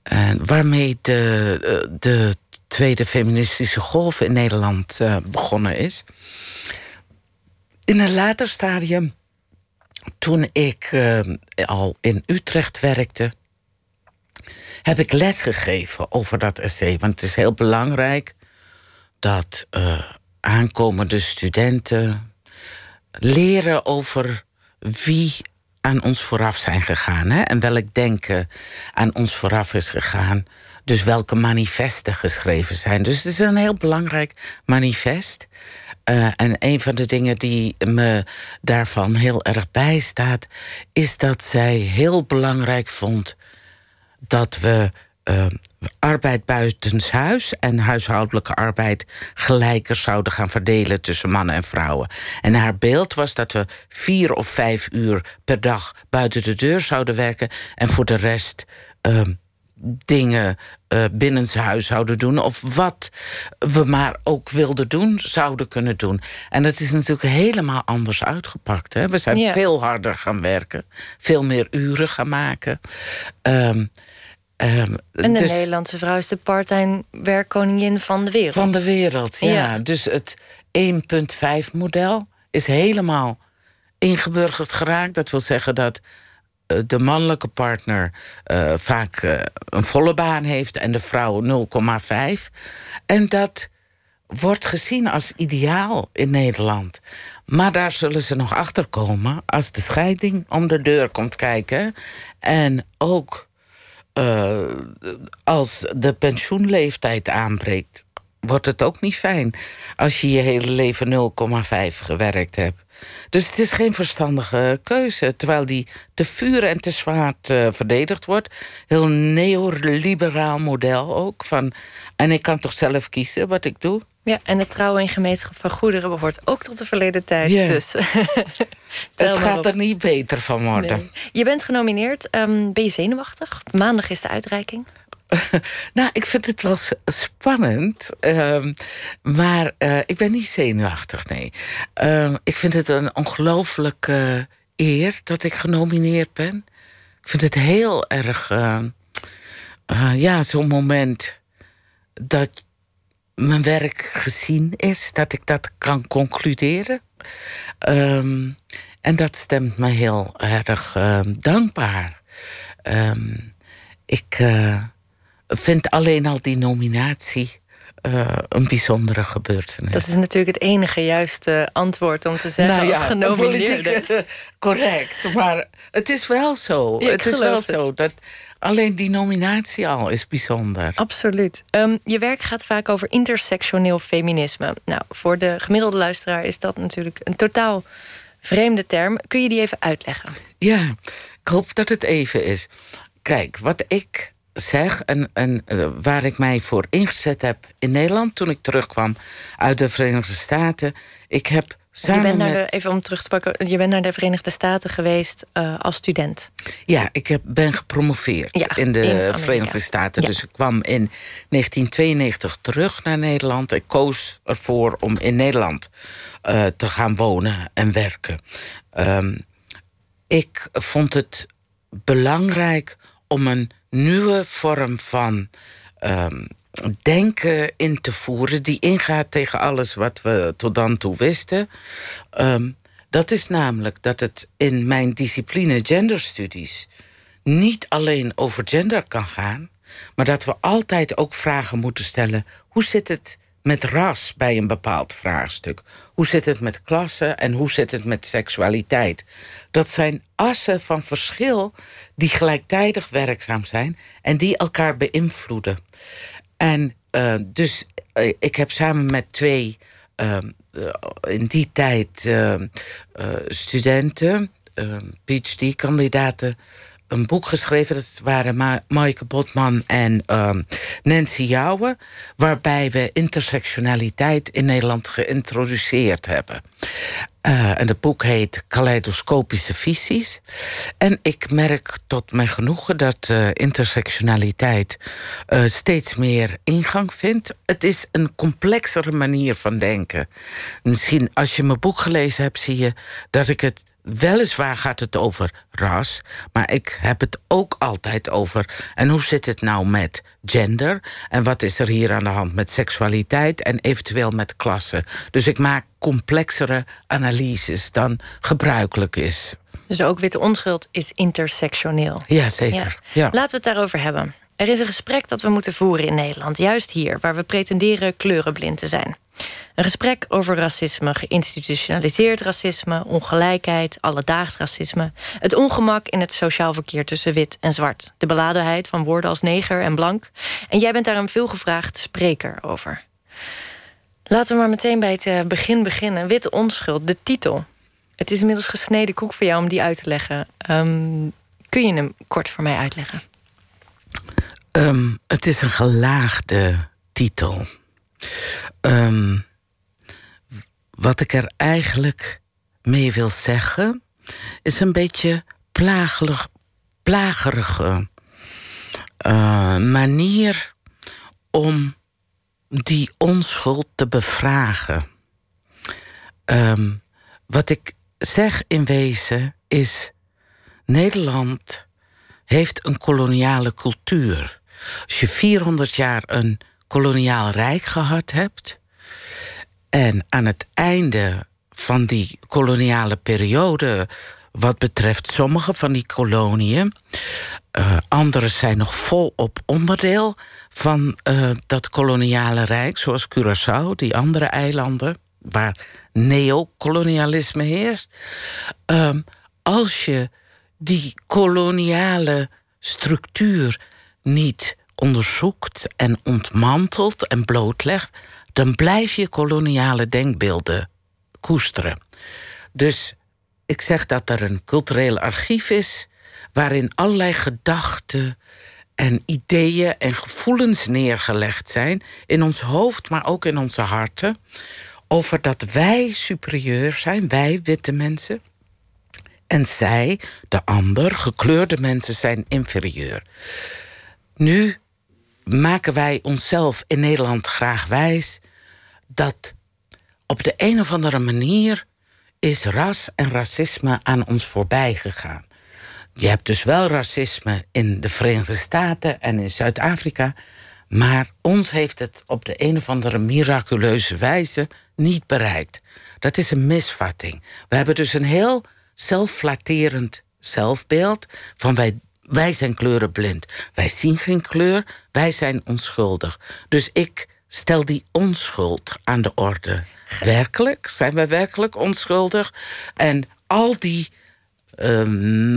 en waarmee de, eh, de tweede feministische golf in Nederland uh, begonnen is. In een later stadium toen ik uh, al in Utrecht werkte, heb ik les gegeven over dat essay. Want het is heel belangrijk dat uh, aankomende studenten leren over wie aan ons vooraf zijn gegaan. Hè? En welk denken aan ons vooraf is gegaan. Dus welke manifesten geschreven zijn. Dus het is een heel belangrijk manifest. Uh, en een van de dingen die me daarvan heel erg bijstaat, is dat zij heel belangrijk vond dat we uh, arbeid buitenshuis en huishoudelijke arbeid gelijker zouden gaan verdelen tussen mannen en vrouwen. En haar beeld was dat we vier of vijf uur per dag buiten de deur zouden werken en voor de rest. Uh, dingen uh, binnenshuis zouden doen. Of wat we maar ook wilden doen, zouden kunnen doen. En dat is natuurlijk helemaal anders uitgepakt. Hè? We zijn veel harder gaan werken. Veel meer uren gaan maken. Um, Um, en de dus, Nederlandse vrouw is de part-time werkkoningin van de wereld. Van de wereld, ja. ja. Dus het 1.5 model is helemaal ingeburgerd geraakt. Dat wil zeggen dat eh, de mannelijke partner uh, vaak uh, een volle baan heeft en de vrouw 0,5. En dat wordt gezien als ideaal in Nederland. Maar daar zullen ze nog achter komen als de scheiding om de deur komt kijken. En ook als de pensioenleeftijd aanbreekt, wordt het ook niet fijn als je je hele leven 0,5 gewerkt hebt. Dus het is geen verstandige keuze. Terwijl die te vuur en te zwaard uh, verdedigd wordt. Heel neoliberaal model ook. Van, en ik kan toch zelf kiezen wat ik doe. Ja, en het trouwen in gemeenschap van goederen behoort ook tot de verleden tijd. Dus. het gaat er niet beter van worden. Je bent genomineerd. Um, ben je zenuwachtig? Maandag is de uitreiking. nou, ik vind het wel spannend. Um, maar uh, ik ben niet zenuwachtig, nee. Um, ik vind het een ongelooflijke eer dat ik genomineerd ben. Ik vind het heel erg... Uh, uh, ja, zo'n moment dat mijn werk gezien is, dat ik dat kan concluderen. Ehm, en dat stemt me heel erg ehm, dankbaar. Ehm, ik uh, vind alleen al die nominatie uh, een bijzondere gebeurtenis. Dat is natuurlijk het enige juiste antwoord om te zeggen nou ja, als genomineerde. correct, maar het is wel zo. het is wel zo dat alleen die nominatie al is bijzonder. Absoluut. Um, je werk gaat vaak over intersectioneel feminisme. Nou, voor de gemiddelde luisteraar is dat natuurlijk een totaal vreemde term. Kun je die even uitleggen? Ja, ik hoop dat het even is. Kijk, wat ik zeg en, en uh, waar ik mij voor ingezet heb in Nederland toen ik terugkwam uit de Verenigde Staten. Ik heb samen je bent naar met... de, even om terug te pakken, je bent naar de Verenigde Staten geweest uh, als student. Ja, ik heb, ben gepromoveerd ja, in de in Verenigde Staten. Ja. Dus ik kwam in 1992 terug naar Nederland. Ik koos ervoor om in Nederland uh, te gaan wonen en werken. Um, ik vond het belangrijk om een nieuwe vorm van um, denken in te voeren... die ingaat tegen alles wat we tot dan toe wisten. Um, dat is namelijk dat het in mijn discipline genderstudies... niet alleen over gender kan gaan... maar dat we altijd ook vragen moeten stellen... hoe zit het met ras bij een bepaald vraagstuk? Hoe zit het met klasse en hoe zit het met seksualiteit? Dat zijn assen van verschil die gelijktijdig werkzaam zijn en die elkaar beïnvloeden. En uh, dus uh, ik heb samen met twee uh, in die tijd studenten, PhD-kandidaten, een boek geschreven. Dat waren Ma Maaike Botman en um, Nancy Jouwen. Waarbij we intersectionaliteit in Nederland geïntroduceerd hebben. Uh, en het boek heet Kaleidoscopische Visies. En ik merk tot mijn genoegen dat uh, intersectionaliteit uh, steeds meer ingang vindt. Het is een complexere manier van denken. Misschien als je mijn boek gelezen hebt, zie je dat ik het Weliswaar gaat het over ras, maar ik heb het ook altijd over. En hoe zit het nou met gender? En wat is er hier aan de hand met seksualiteit en eventueel met klasse? Dus ik maak complexere analyses dan gebruikelijk is. Dus ook witte onschuld is intersectioneel. Ja, zeker. Ja. Ja. Laten we het daarover hebben. Er is een gesprek dat we moeten voeren in Nederland, juist hier, waar we pretenderen kleurenblind te zijn. Een gesprek over racisme, geïnstitutionaliseerd racisme, ongelijkheid, alledaags racisme, het ongemak in het sociaal verkeer tussen wit en zwart, de beladenheid van woorden als neger en blank. En jij bent daar een veelgevraagd spreker over. Laten we maar meteen bij het begin beginnen. Witte onschuld, de titel. Het is inmiddels gesneden koek voor jou om die uit te leggen. Um, kun je hem kort voor mij uitleggen? Um, het is een gelaagde titel. Um, wat ik er eigenlijk mee wil zeggen, is een beetje plagelig, plagerige uh, manier om die onschuld te bevragen. Um, wat ik zeg in wezen is: Nederland heeft een koloniale cultuur. Als je 400 jaar een koloniaal rijk gehad hebt. En aan het einde van die koloniale periode, wat betreft sommige van die koloniën, uh, andere zijn nog volop onderdeel van uh, dat koloniale rijk, zoals Curaçao, die andere eilanden, waar neocolonialisme heerst. Uh, als je die koloniale structuur niet onderzoekt en ontmantelt en blootlegt, dan blijf je koloniale denkbeelden koesteren. Dus ik zeg dat er een cultureel archief is waarin allerlei gedachten en ideeën en gevoelens neergelegd zijn in ons hoofd, maar ook in onze harten, over dat wij superieur zijn, wij witte mensen, en zij, de ander, gekleurde mensen, zijn inferieur. Nu maken wij onszelf in Nederland graag wijs dat op de een of andere manier is ras en racisme aan ons voorbij gegaan. Je hebt dus wel racisme in de Verenigde Staten en in Zuid-Afrika, Maar ons heeft het op de een of andere miraculeuze wijze niet bereikt. Dat is een misvatting. We hebben dus een heel zelfflatterend zelfbeeld van wij, wij zijn kleurenblind. Wij zien geen kleur, wij zijn onschuldig. Dus ik stel die onschuld aan de orde. Werkelijk? Zijn wij werkelijk onschuldig? En al die uh,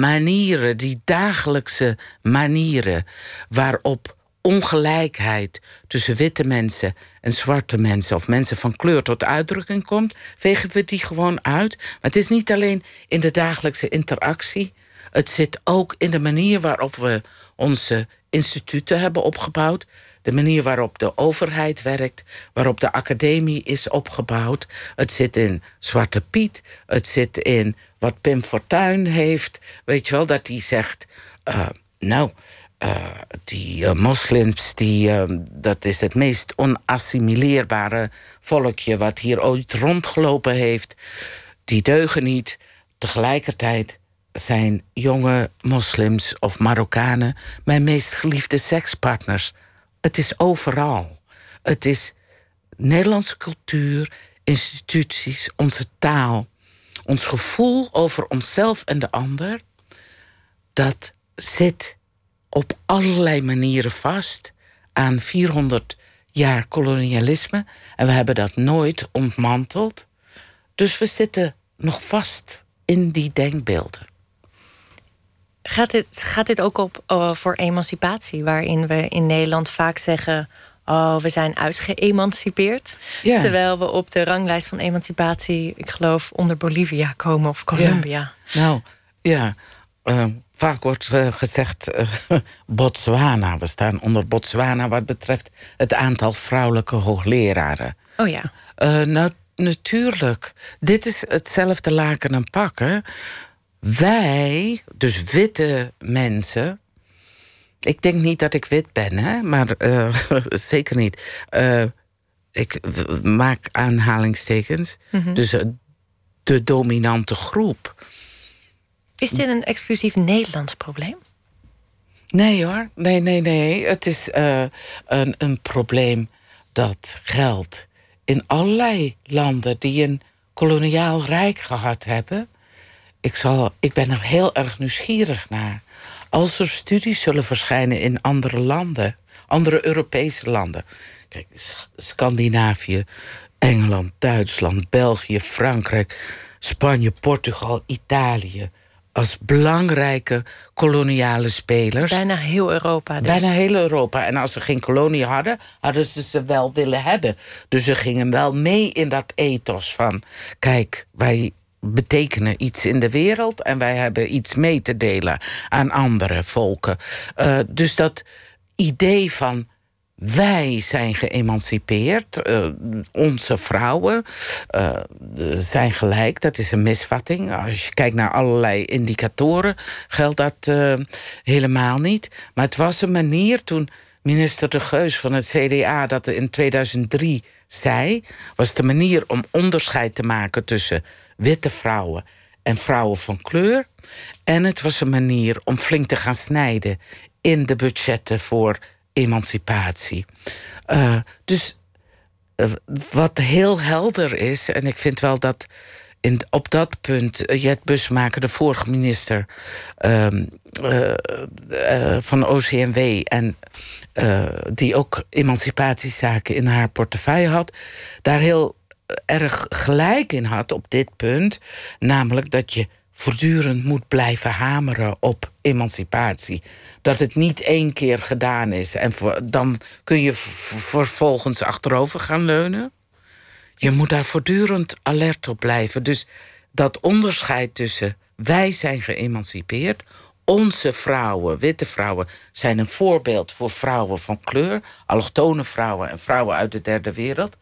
manieren, die dagelijkse manieren waarop ongelijkheid tussen witte mensen en zwarte mensen of mensen van kleur tot uitdrukking komt, vegen we die gewoon uit. Maar het is niet alleen in de dagelijkse interactie, het zit ook in de manier waarop we onze instituten hebben opgebouwd, de manier waarop de overheid werkt, waarop de academie is opgebouwd. Het zit in Zwarte Piet, het zit in wat Pim Fortuyn heeft. Weet je wel, dat hij zegt, uh, nou, uh, die uh, moslims, die, dat is het meest onassimileerbare volkje wat hier ooit rondgelopen heeft. Die deugen niet. Tegelijkertijd zijn jonge moslims of Marokkanen mijn meest geliefde sekspartners. Het is overal. Het is Nederlandse cultuur, instituties, onze taal, ons gevoel over onszelf en de ander. Dat zit op allerlei manieren vast aan 400 jaar kolonialisme. En we hebben dat nooit ontmanteld. Dus we zitten nog vast in die denkbeelden. Gaat dit, gaat dit ook op uh, voor emancipatie, waarin we in Nederland vaak zeggen: Oh, we zijn uitgeëmancipeerd. Ja. Terwijl we op de ranglijst van emancipatie, ik geloof, onder Bolivia komen of Colombia. Ja. Nou, ja. Uh, vaak wordt uh, gezegd Botswana. We staan onder Botswana wat betreft het aantal vrouwelijke hoogleraren. Oh ja. nou, natuurlijk. Dit is hetzelfde laken en pakken wij, dus witte mensen. Ik denk niet dat ik wit ben, hè? maar uh, zeker niet. Uh, ik maak aanhalingstekens. Mm -hmm. Dus uh, de dominante groep. Is dit een exclusief Nederlands probleem? Nee hoor, nee, nee, nee. Het is een, een probleem dat geldt in allerlei landen die een koloniaal rijk gehad hebben ik, zal, ik ben er heel erg nieuwsgierig naar. Als er studies zullen verschijnen in andere landen, andere Europese landen. Kijk, Scandinavië, Engeland, Duitsland, België, Frankrijk, Spanje, Portugal, Italië. Als belangrijke koloniale spelers. Bijna heel Europa. Dus. Bijna heel Europa. En als ze geen kolonie hadden, hadden ze ze wel willen hebben. Dus ze gingen wel mee in dat ethos van: kijk, wij betekenen iets in de wereld en wij hebben iets mee te delen aan andere volken. Uh, dus dat idee van wij zijn geëmancipeerd, uh, onze vrouwen uh, zijn gelijk. Dat is een misvatting. Als je kijkt naar allerlei indicatoren, geldt dat helemaal niet. Maar het was een manier toen minister De Geus van het CDA dat in 2003 zei, was de manier om onderscheid te maken tussen witte vrouwen en vrouwen van kleur. En het was een manier om flink te gaan snijden in de budgetten voor emancipatie. Uh, dus uh, wat heel helder is, en ik vind wel dat op dat punt Jet Busmaker, de vorige minister uh, van OCMW en die ook emancipatiezaken in haar portefeuille had, daar heel erg gelijk in had op dit punt. Namelijk dat je voortdurend moet blijven hameren op emancipatie. Dat het niet één keer gedaan is en dan kun je vervolgens achterover gaan leunen. Je moet daar voortdurend alert op blijven. Dus dat onderscheid tussen wij zijn geëmancipeerd, onze vrouwen, witte vrouwen, zijn een voorbeeld voor vrouwen van kleur, allochtone vrouwen en vrouwen uit de derde wereld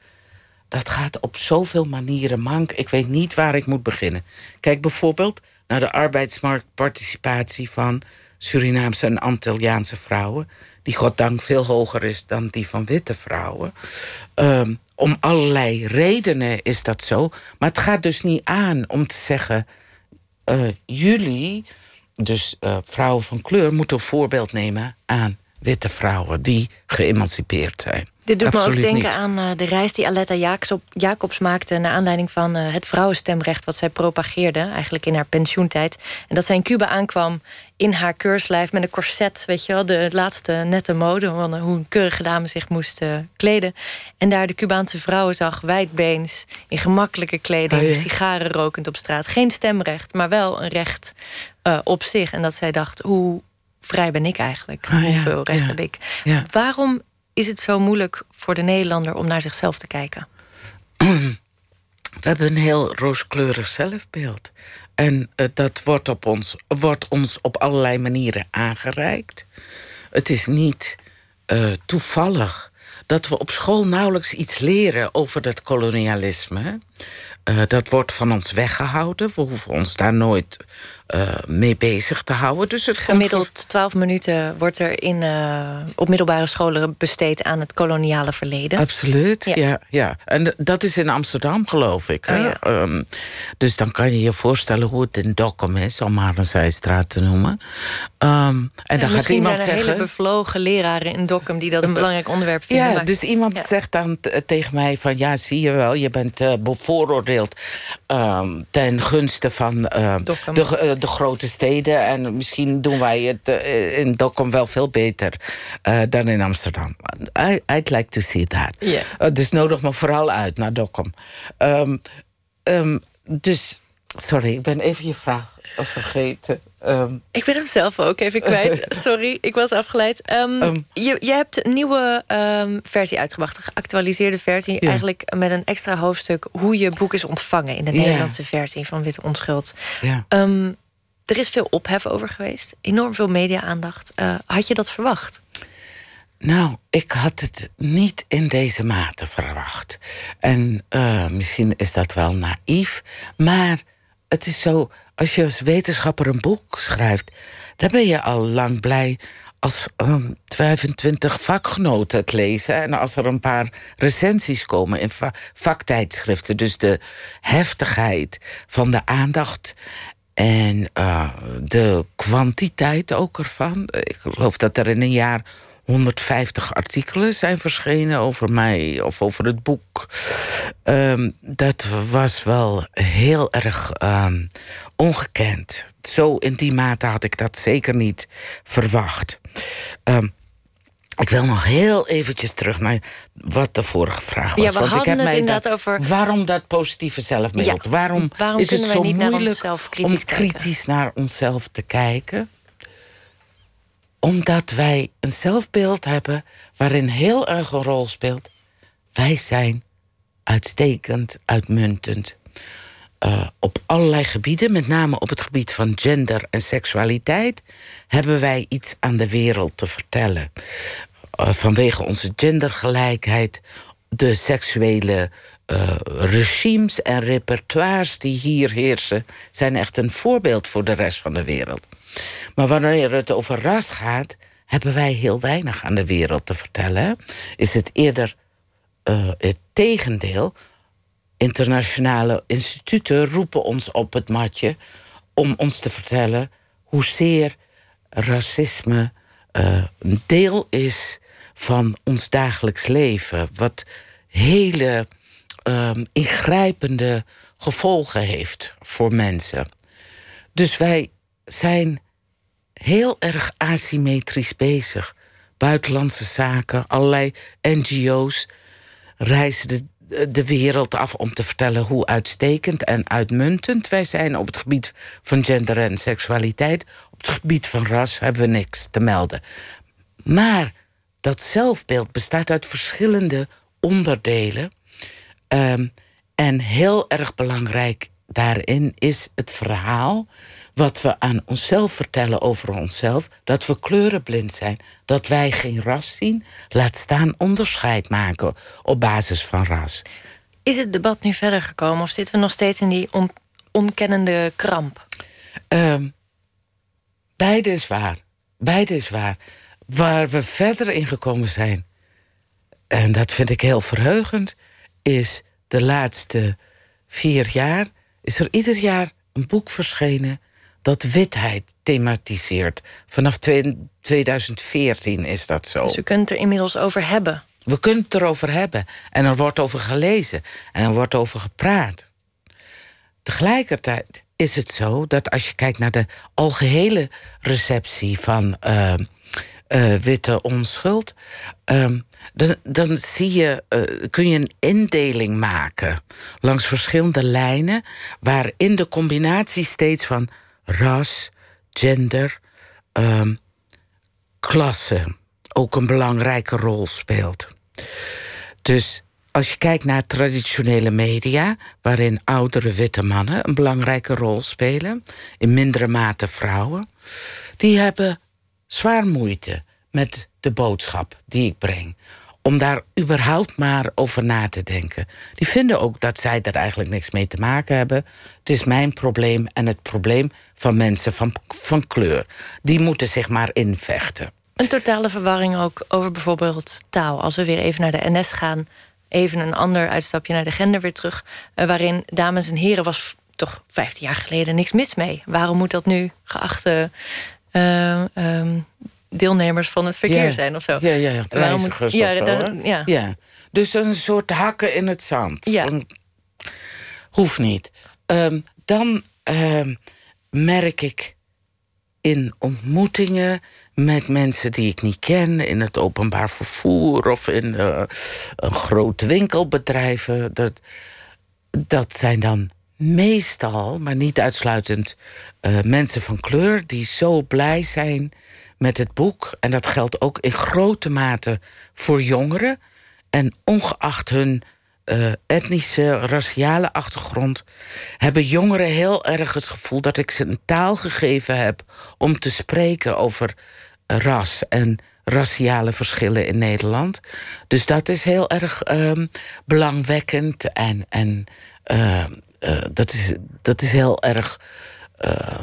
dat gaat op zoveel manieren mank. Ik weet niet waar ik moet beginnen. Kijk bijvoorbeeld naar de arbeidsmarktparticipatie van Surinaamse en Antilliaanse vrouwen, die goddank veel hoger is dan die van witte vrouwen. Um, om allerlei redenen is dat zo. Maar het gaat dus niet aan om te zeggen: uh, jullie, dus uh, vrouwen van kleur, moeten een voorbeeld nemen aan witte vrouwen die geëmancipeerd zijn. Dit doet Absoluut me ook denken niet. aan uh, de reis die Aletta Jacobs, Jacobs maakte... naar aanleiding van uh, het vrouwenstemrecht wat zij propageerde... eigenlijk in haar pensioentijd. En dat zij in Cuba aankwam in haar keurslijf met een corset... weet je wel, de laatste nette mode... van hoe een keurige dame zich moest kleden. En daar de Cubaanse vrouwen zag, wijdbeens... in gemakkelijke kleding, Oh, ja. sigaren rokend op straat. Geen stemrecht, maar wel een recht op zich. En dat zij dacht, hoe vrij ben ik eigenlijk? Oh, ja, Hoeveel recht ja. heb ik? Ja. Waarom is het zo moeilijk voor de Nederlander om naar zichzelf te kijken? We hebben een heel rooskleurig zelfbeeld. En uh, dat wordt, op ons, wordt ons op allerlei manieren aangereikt. Het is niet uh, toevallig dat we op school nauwelijks iets leren over dat kolonialisme. Uh, dat wordt van ons weggehouden. We hoeven ons daar nooit uh, mee bezig te houden. Dus het Gemiddeld 12 minuten wordt er in, uh, op middelbare scholen besteed aan het koloniale verleden. Absoluut, ja. ja, ja. En dat is in Amsterdam, geloof ik. Hè? Oh, ja. um, dus dan kan je je voorstellen hoe het in Dokkum is, om maar een zijstraat te noemen. Um, en ja, dan gaat iemand zijn er zeggen. hele bevlogen leraren in Dokkum die dat een belangrijk onderwerp vinden. Ja, maar... dus iemand zegt dan tegen mij van ja, zie je wel, je bent uh, bevooroordeeld um, ten gunste van de, de grote steden. En misschien doen wij het uh, in Dokkum wel veel beter uh, dan in Amsterdam. I, I'd like to see that. Yeah. Uh, dus nodig me vooral uit naar Dokkum. Um, um, dus, sorry, ik ben even je vraag vergeten. Um, ik ben hem zelf ook even kwijt. Sorry, ik was afgeleid. Um, je, je hebt een nieuwe versie uitgebracht, een geactualiseerde versie. Eigenlijk met een extra hoofdstuk hoe je boek is ontvangen in de. Nederlandse versie van Witte Onschuld. ja. Er is veel ophef over geweest, enorm veel media-aandacht. Uh, had je dat verwacht? Nou, ik had het niet in deze mate verwacht. En uh, misschien is dat wel naïef, maar het is zo, als je als wetenschapper een boek schrijft, dan ben je al lang blij als um, 25 vakgenoten het lezen en als er een paar recensies komen in va vaktijdschriften. Dus de heftigheid van de aandacht en uh, de kwantiteit ook ervan. Ik geloof dat er in een jaar 150 artikelen zijn verschenen over mij of over het boek. Um, dat was wel heel erg um, ongekend. Zo in die mate had ik dat zeker niet verwacht. Um, ik wil nog heel eventjes terug naar wat de vorige vraag was. Ja, we want hadden ik heb het mij inderdaad dat, over... Waarom dat positieve zelfbeeld? Ja, waarom, waarom is het zo niet naar moeilijk onszelf om kritisch kijken? kritisch naar onszelf te kijken? Omdat wij een zelfbeeld hebben waarin heel erg een rol speelt. Wij zijn uitstekend, uitmuntend. Uh, op allerlei gebieden, met name op het gebied van gender en seksualiteit, hebben wij iets aan de wereld te vertellen. Uh, vanwege onze gendergelijkheid, de seksuele uh, regimes en repertoires die hier heersen, zijn echt een voorbeeld voor de rest van de wereld. Maar wanneer het over ras gaat, hebben wij heel weinig aan de wereld te vertellen. Is het eerder het tegendeel. Internationale instituten roepen ons op het matje om ons te vertellen hoezeer racisme uh, een deel is van ons dagelijks leven. Wat hele um, ingrijpende gevolgen heeft voor mensen. Dus wij zijn heel erg asymmetrisch bezig. Buitenlandse zaken, allerlei NGO's reizen de, de wereld af om te vertellen hoe uitstekend en uitmuntend wij zijn op het gebied van gender en seksualiteit. Op het gebied van ras hebben we niks te melden. Maar dat zelfbeeld bestaat uit verschillende onderdelen. Um, en heel erg belangrijk daarin is het verhaal wat we aan onszelf vertellen over onszelf, dat we kleurenblind zijn, dat wij geen ras zien, laat staan onderscheid maken op basis van ras. Is het debat nu verder gekomen of zitten we nog steeds in die on onkennende kramp? Um, beide is waar. Beide is waar. Waar we verder in gekomen zijn, en dat vind ik heel verheugend, is de laatste vier jaar is er ieder jaar een boek verschenen dat witheid thematiseert. Vanaf 2014 is dat zo. Dus u kunt er inmiddels over hebben. We kunnen het erover hebben. En er wordt over gelezen. En er wordt over gepraat. Tegelijkertijd is het zo dat als je kijkt naar de algehele receptie van uh, uh, witte onschuld, uh, dan, dan zie je, uh, kun je een indeling maken langs verschillende lijnen, waarin de combinatie steeds van ras, gender, ehm, klasse ook een belangrijke rol speelt. Dus als je kijkt naar traditionele media, waarin oudere witte mannen een belangrijke rol spelen, in mindere mate vrouwen, die hebben zwaar moeite met de boodschap die ik breng. Om daar überhaupt maar over na te denken. Die vinden ook dat zij er eigenlijk niks mee te maken hebben. Het is mijn probleem en het probleem van mensen van, van kleur. Die moeten zich maar invechten. Een totale verwarring ook over bijvoorbeeld taal. Als we weer even naar de NS gaan, even een ander uitstapje naar de gender weer terug. Uh, waarin dames en heren was toch 15 jaar geleden niks mis mee. Waarom moet dat nu geachte uh, um, deelnemers van het verkeer ja. zijn of zo? Ja, ja, ja. Reizigers ja, of zo, daar, ja. ja. Dus een soort hakken in het zand. Ja. Hoeft niet. Um, dan um, merk ik in ontmoetingen met mensen die ik niet ken, in het openbaar vervoer of in uh, een grote winkelbedrijven. Dat, dat zijn dan meestal, maar niet uitsluitend, uh, mensen van kleur die zo blij zijn met het boek. En dat geldt ook in grote mate voor jongeren. En ongeacht hun uh, etnische, raciale achtergrond, hebben jongeren heel erg het gevoel dat ik ze een taal gegeven heb om te spreken over ras en raciale verschillen in Nederland. Dus dat is heel erg um, belangwekkend en, en uh, uh, dat, is, dat is heel erg. Uh,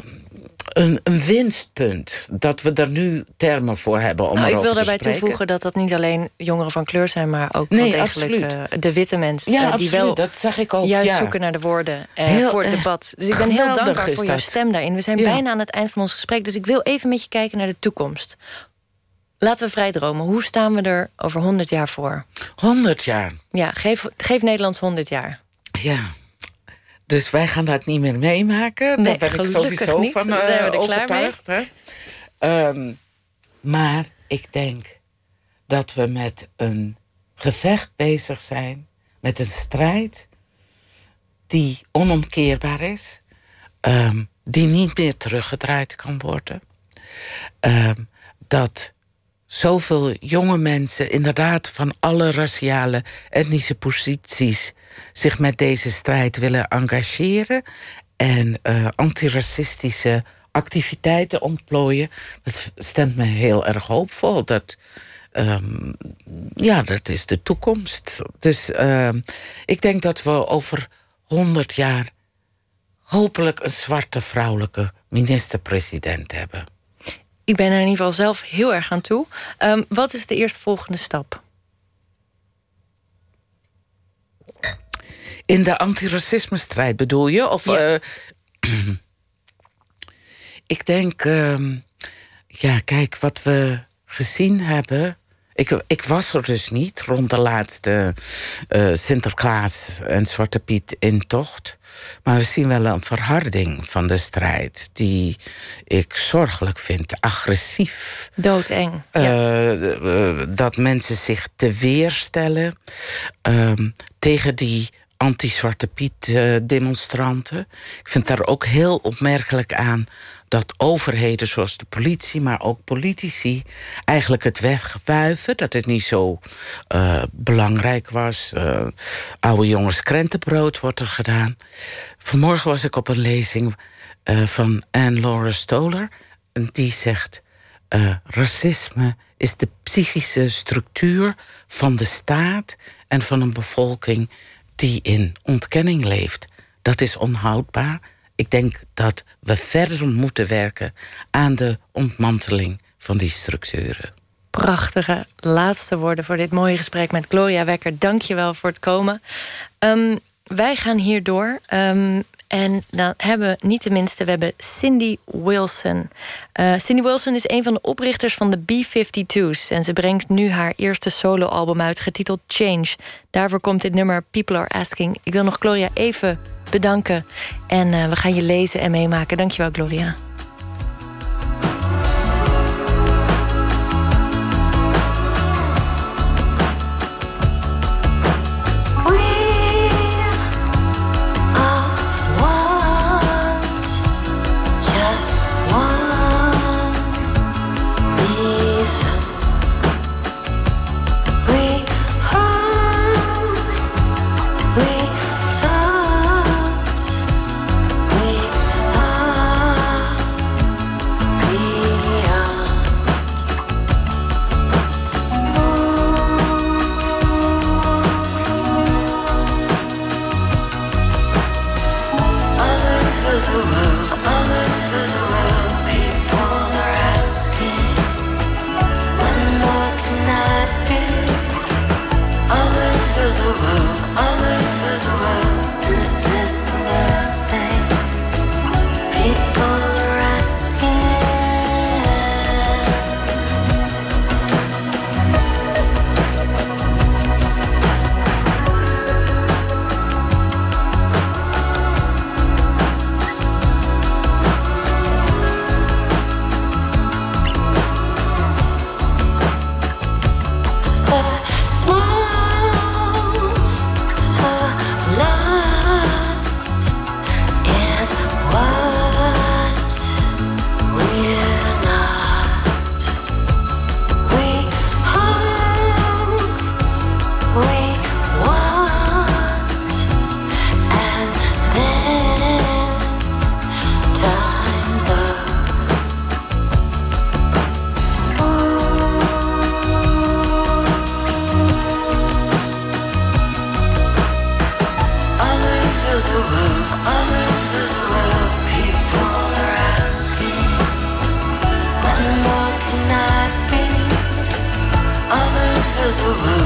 een, een, winstpunt dat we er nu termen voor hebben om nou, Ik wil daarbij spreken. toevoegen dat dat niet alleen jongeren van kleur zijn, maar ook Nee, absoluut. uh, de witte mensen. Ja, uh, die absoluut, wel dat zag ik ook. juist ja. zoeken naar de woorden uh, Heel, voor het eh, debat. Dus ik ben heel dankbaar voor jouw stem daarin. We zijn Ja. bijna aan het eind van ons gesprek, dus ik wil even met je kijken naar de toekomst. Laten we vrij dromen. Hoe staan we er over 100 jaar voor? 100 jaar. Ja, geef, geef Nederlands 100 jaar. Ja. Dus wij gaan dat niet meer meemaken. Nee, Daar ben ik sowieso niet. van eh, zijn we er klaar overtuigd. Hè? Ehm, maar ik denk dat we met een gevecht bezig zijn, met een strijd die onomkeerbaar is, ehm, die niet meer teruggedraaid kan worden. Ehm, dat zoveel jonge mensen, inderdaad van alle raciale, etnische posities, zich met deze strijd willen engageren en uh, antiracistische activiteiten ontplooien. Dat stemt me heel erg hoopvol. Dat, um, ja, dat is de toekomst. Dus uh, ik denk dat we over 100 jaar hopelijk een zwarte vrouwelijke minister-president hebben. Ik ben er in ieder geval zelf heel erg aan toe. Um, wat is de eerstvolgende stap? In de antiracisme-strijd bedoel je? Of, Ja. uh, ik denk, uh, ja, kijk, wat we gezien hebben. Ik, ik was er dus niet rond de laatste uh, Sinterklaas en Zwarte Piet intocht. Maar we zien wel een verharding van de strijd die ik zorgelijk vind, agressief. Doodeng. Ja. uh, dat mensen zich te weerstellen um, tegen die anti-Zwarte Piet uh, demonstranten. Ik vind daar ook heel opmerkelijk aan dat overheden zoals de politie, maar ook politici, eigenlijk het wegwuiven. Dat het niet zo uh, belangrijk was. Uh, oude jongens krentenbrood wordt er gedaan. Vanmorgen was ik op een lezing van Anne Laura Stoller. En die zegt: racisme is de psychische structuur van de staat en van een bevolking die in ontkenning leeft. Dat is onhoudbaar. Ik denk dat we verder moeten werken aan de ontmanteling van die structuren. Prachtige laatste woorden voor dit mooie gesprek met Gloria Wekker. Dank je wel voor het komen. Um, wij gaan hierdoor. Um, En dan hebben we niet tenminste, we hebben Cindy Wilson. Uh, Cindy Wilson is een van de oprichters van de B-52's. En ze brengt nu haar eerste soloalbum uit, getiteld Change. Daarvoor komt dit nummer People Are Asking. Ik wil nog Gloria even bedanken. En uh, we gaan je lezen en meemaken. Dankjewel, Gloria. the world.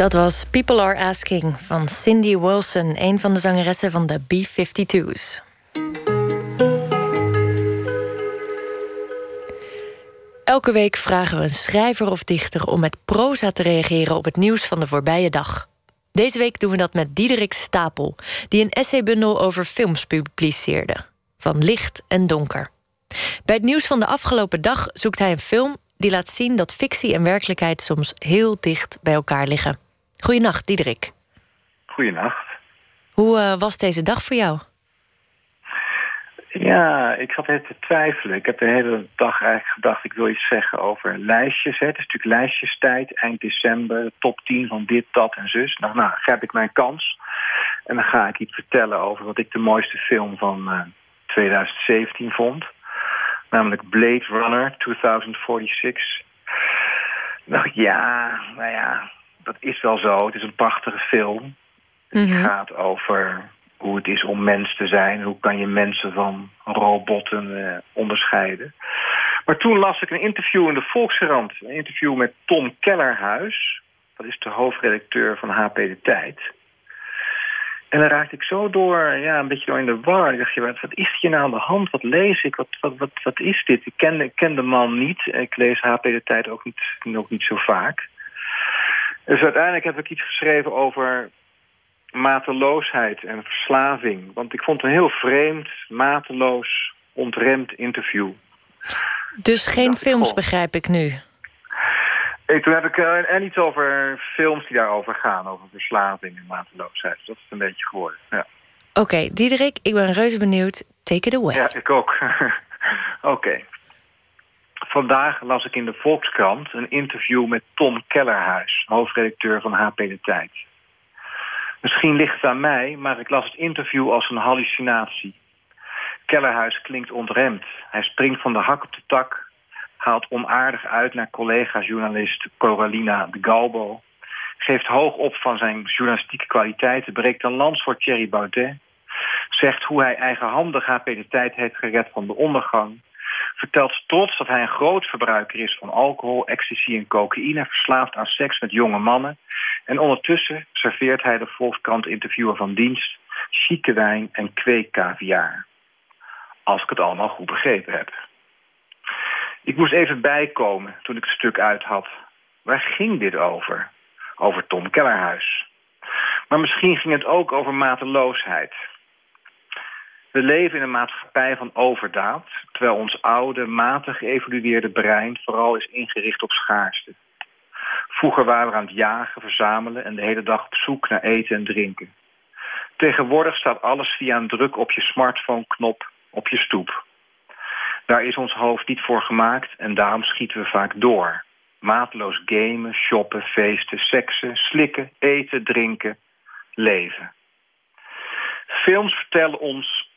Dat was People Are Asking van Cindy Wilson, een van de zangeressen van de B-52's. Elke week vragen we een schrijver of dichter om met proza te reageren op het nieuws van de voorbije dag. Deze week doen we dat met Diederik Stapel, die een essaybundel over films publiceerde. Van licht en donker. Bij het nieuws van de afgelopen dag zoekt hij een film die laat zien dat fictie en werkelijkheid soms heel dicht bij elkaar liggen. Goedenacht, Diederik. Goedenacht. Hoe uh, was deze dag voor jou? Ja, ik zat even te twijfelen. Ik heb de hele dag eigenlijk gedacht... ik wil iets zeggen over lijstjes. Hè. Het is natuurlijk lijstjestijd, eind december... top 10 van dit, dat en zus. Nou, nou grijp ik mijn kans. En dan ga ik iets vertellen over wat ik de mooiste film van uh, eh, 2017 vond. Namelijk Blade Runner 2046. Nou ja, nou ja, dat is wel zo. Het is een prachtige film. Het mhm. gaat over hoe het is om mens te zijn. Hoe kan je mensen van robotten eh, onderscheiden. Maar toen las ik een interview in de Volkskrant. Een interview met Tom Kellerhuis. Dat is de hoofdredacteur van HP De Tijd. En dan raakte ik zo door, ja, een beetje door in de war. Ik dacht, je, wat, wat is hier nou aan de hand? Wat lees ik? Wat, wat, wat, wat is dit? Ik ken, ik ken de man niet. Ik lees HP de Tijd ook niet, ook niet zo vaak. Dus uiteindelijk heb ik iets geschreven over mateloosheid en verslaving. Want ik vond het een heel vreemd, mateloos, ontremd interview. Dus geen films, begrijp ik nu? Hey, toen heb ik uh, en iets over films die daarover gaan. Over verslaving en mateloosheid. Dat is het een beetje geworden, ja. Oké, okay, Diederik, ik ben reuze benieuwd. Take it away. Ja, ik ook. Oké. Vandaag las ik in de Volkskrant een interview met Tom Kellerhuis... hoofdredacteur van HP De Tijd. Misschien ligt het aan mij, maar ik las het interview als een hallucinatie. Kellerhuis klinkt ontremd. Hij springt van de hak op de tak haalt onaardig uit naar collega-journalist Coralina de Galbo... geeft hoog op van zijn journalistieke kwaliteiten... breekt een lans voor Thierry Baudet... zegt hoe hij eigenhandig HP de tijd heeft gered van de ondergang... vertelt trots dat hij een groot verbruiker is van alcohol, ecstasy en cocaïne... verslaafd aan seks met jonge mannen... en ondertussen serveert hij de Volkskrant-interviewer van dienst... chique wijn en kweekkaviaar. Als ik het allemaal goed begrepen heb. Ik moest even bijkomen toen ik het stuk uit had. Waar ging dit over? Over Tom Kellerhuis. Maar misschien ging het ook over mateloosheid. We leven in een maatschappij van overdaad... terwijl ons oude, matig geëvolueerde brein vooral is ingericht op schaarste. Vroeger waren we aan het jagen, verzamelen... en de hele dag op zoek naar eten en drinken. Tegenwoordig staat alles via een druk op je smartphone-knop op je stoep. Daar is ons hoofd niet voor gemaakt en daarom schieten we vaak door. Maatloos gamen, shoppen, feesten, seksen, slikken, eten, drinken, leven. Films vertellen ons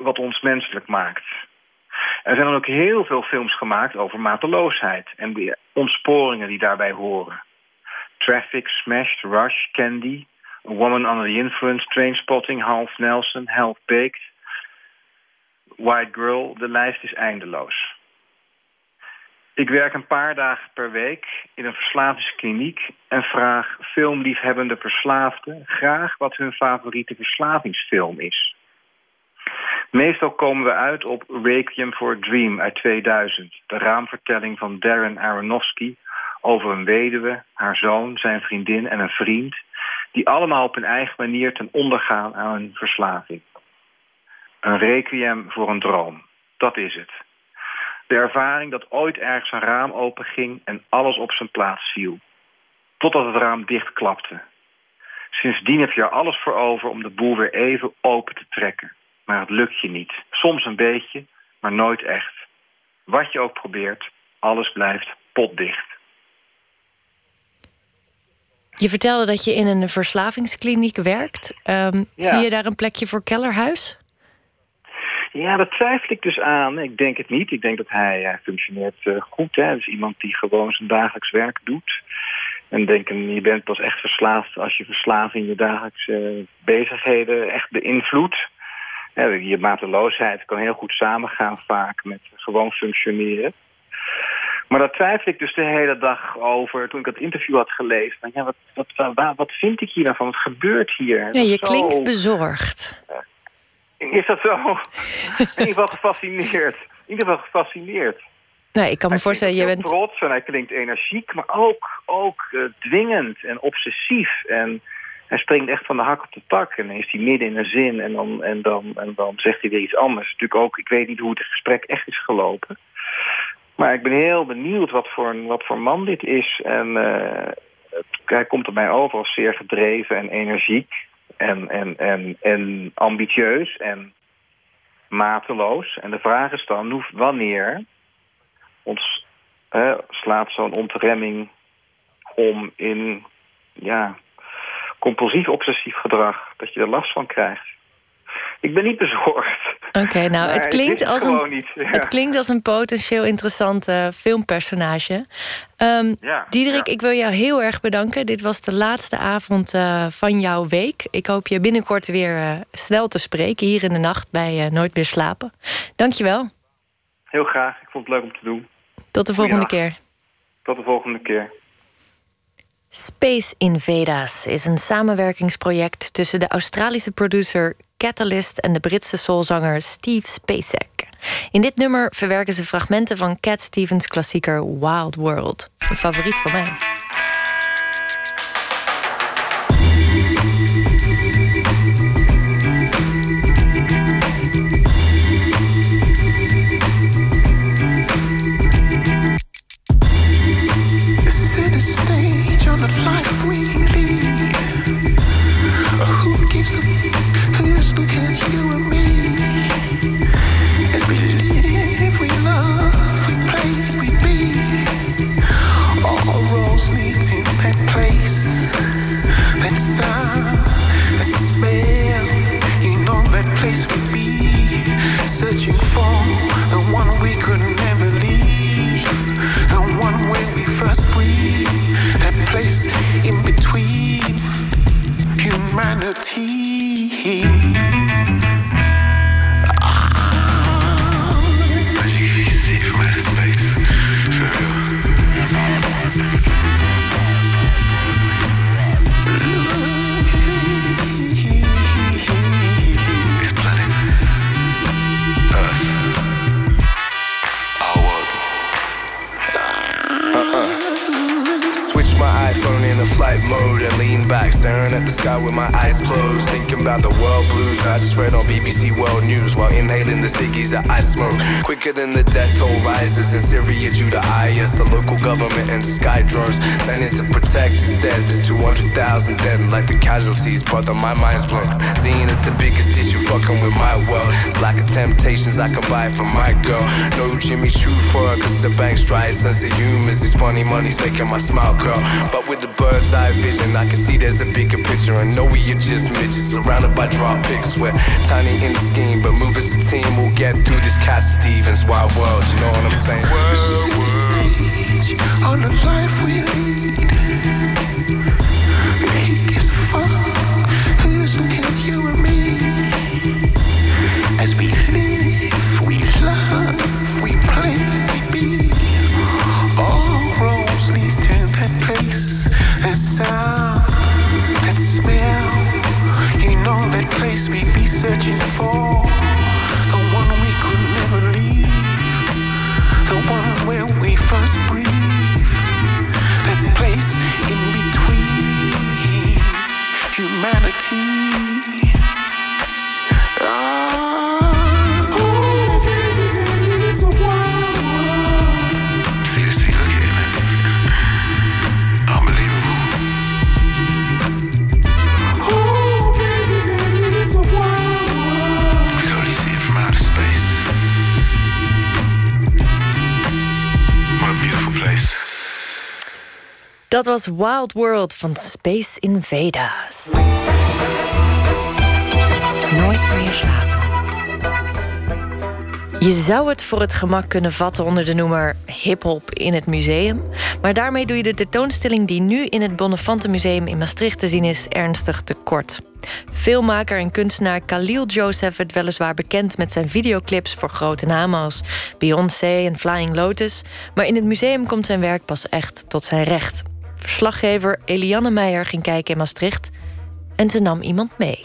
wat ons menselijk maakt. Er zijn dan ook heel veel films gemaakt over mateloosheid... en de ontsporingen die daarbij horen. Traffic, Smashed, Rush, Candy... A Woman Under the Influence, Trainspotting, Half Nelson, Half Baked... White Girl, de lijst is eindeloos. Ik werk een paar dagen per week in een verslavingskliniek... en vraag filmliefhebbende verslaafden graag wat hun favoriete verslavingsfilm is. Meestal komen we uit op Requiem for a Dream uit 2000... de raamvertelling van Darren Aronofsky over een weduwe, haar zoon, zijn vriendin en een vriend... die allemaal op hun eigen manier ten onder gaan aan hun verslaving. Een requiem voor een droom. Dat is het. De ervaring dat ooit ergens een raam openging en alles op zijn plaats viel. Totdat het raam dichtklapte. Sindsdien heb je er alles voor over om de boel weer even open te trekken. Maar het lukt je niet. Soms een beetje, maar nooit echt. Wat je ook probeert, alles blijft potdicht. Je vertelde dat je in een verslavingskliniek werkt. Um, Zie je daar een plekje voor Kellerhuis? Ja, dat twijfel ik dus aan. Ik denk het niet. Ik denk dat hij, functioneert uh, goed. Hè. Dus iemand die gewoon zijn dagelijks werk doet. En denken, je bent pas echt verslaafd als je verslaving je dagelijkse bezigheden echt beïnvloedt. Je mateloosheid kan heel goed samengaan vaak met gewoon functioneren. Maar daar twijfel ik dus de hele dag over toen ik dat interview had gelezen. Ja, wat, wat, wat, wat vind ik hier nou van? Wat gebeurt hier? Ja, je klinkt bezorgd. Is dat zo? in ieder geval gefascineerd. In ieder geval gefascineerd. Nee, ik kan me voorstellen, je bent... trots en hij klinkt energiek, maar ook, ook uh, dwingend en obsessief. En hij springt echt van de hak op de tak. En dan is hij midden in een zin en dan, en dan, en dan zegt hij weer iets anders. Natuurlijk ook, ik weet niet hoe het gesprek echt is gelopen. Maar ik ben heel benieuwd wat voor, wat voor man dit is. En uh, het, hij komt er mij over als zeer gedreven en energiek en, en, en, en ambitieus en mateloos. En de vraag is dan wanneer ons slaat zo'n ontremming om in ja, compulsief obsessief gedrag, dat je er last van krijgt. Ik ben niet bezorgd. Oké, nou, het klinkt, als een, het klinkt als een potentieel interessante filmpersonage. Um, Diederik, ik wil jou heel erg bedanken. Dit was de laatste avond uh, van jouw week. Ik hoop je binnenkort weer uh, snel te spreken hier in de nacht bij uh, Nooit meer slapen. Dankjewel. Heel graag. Ik vond het leuk om te doen. Tot de volgende keer. Tot de volgende keer. Space Invaders is een samenwerkingsproject tussen de Australische producer Catalyst en de Britse soulzanger Steve Spacek. In dit nummer verwerken ze fragmenten van Cat Stevens' klassieker Wild World, een favoriet van mij. Bank's dry. Sense of humor is funny money's making my smile curl. But with the bird's eye vision, I can see there's a bigger picture. And know we are just midgets surrounded by drop picks. We're tiny in the scheme, but move as a team, we'll get through this cat Stevens wild world. You know what I'm saying? World, world. Stage on the life we lead. Dat was Wild World van Space Invaders. Nooit meer slapen. Je zou het voor het gemak kunnen vatten onder de noemer hip-hop in het museum. Maar daarmee doe je de tentoonstelling die nu in het Bonnefante Museum in Maastricht te zien is ernstig tekort. Filmmaker en kunstenaar Khalil Joseph werd weliswaar bekend met zijn videoclips voor grote namen als Beyoncé en Flying Lotus. Maar in het museum komt zijn werk pas echt tot zijn recht. Verslaggever Eliane Meijer ging kijken in Maastricht en ze nam iemand mee.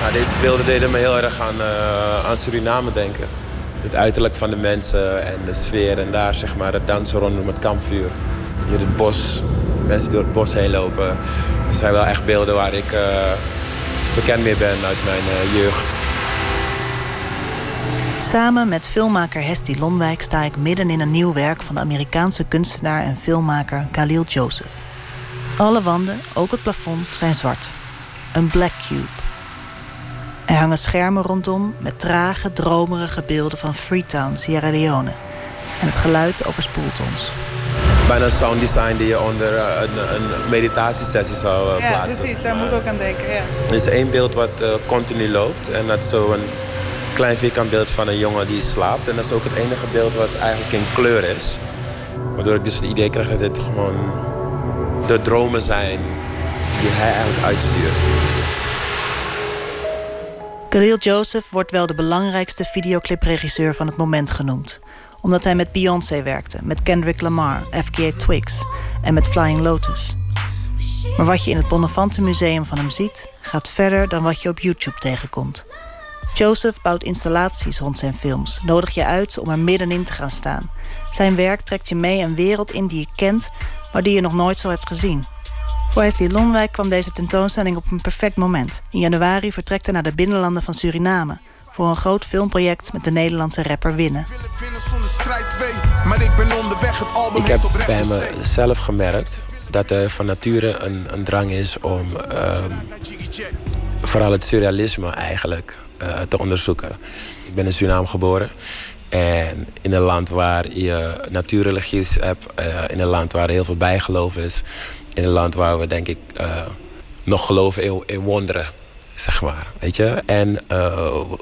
Nou, deze beelden deden me heel erg aan, uh, aan Suriname denken. Het uiterlijk van de mensen en de sfeer en daar zeg maar het dansen rondom het kampvuur. Hier het bos, mensen door het bos heen lopen. Dat zijn wel echt beelden waar ik uh, bekend mee ben uit mijn uh, jeugd. Samen met filmmaker Hesti Lomwijk sta ik midden in een nieuw werk van de Amerikaanse kunstenaar en filmmaker Khalil Joseph. Alle wanden, ook het plafond, zijn zwart. Een black cube. Er hangen schermen rondom met trage, dromerige beelden van Freetown, Sierra Leone. En het geluid overspoelt ons. Bijna sound design die je onder eh, een, een meditatiesessie zou uh, plaatsen. Ja, precies, daar moet ik ook aan denken. Ja. Er is één beeld wat uh, continu loopt en dat is zo'n klein vierkant beeld van een jongen die slaapt. En dat is ook het enige beeld wat eigenlijk in kleur is. Waardoor ik dus het idee krijg dat dit gewoon de dromen zijn die hij eigenlijk uitstuurt. Khalil Joseph wordt wel de belangrijkste videoclipregisseur van het moment genoemd. omdat hij met Beyoncé werkte, met Kendrick Lamar, FKA Twigs en met Flying Lotus. Maar wat je in het Bonnefante Museum van hem ziet, gaat verder dan wat je op YouTube tegenkomt. Joseph bouwt installaties rond zijn films, nodig je uit om er middenin te gaan staan. Zijn werk trekt je mee een wereld in die je kent, maar die je nog nooit zo hebt gezien. Voor Hestie Lonwijk kwam deze tentoonstelling op een perfect moment. In januari vertrekt hij naar de binnenlanden van Suriname voor een groot filmproject met de Nederlandse rapper Winnen. Ik heb bij mezelf gemerkt dat er van nature een, een drang is om ehm, vooral het surrealisme eigenlijk uh, te onderzoeken. Ik ben in Suriname geboren. En in een land waar je natuurreligies hebt, uh, in een land waar heel veel bijgeloof is, in een land waar we denk ik uh, nog geloven in, wonderen, zeg maar. Weet je? En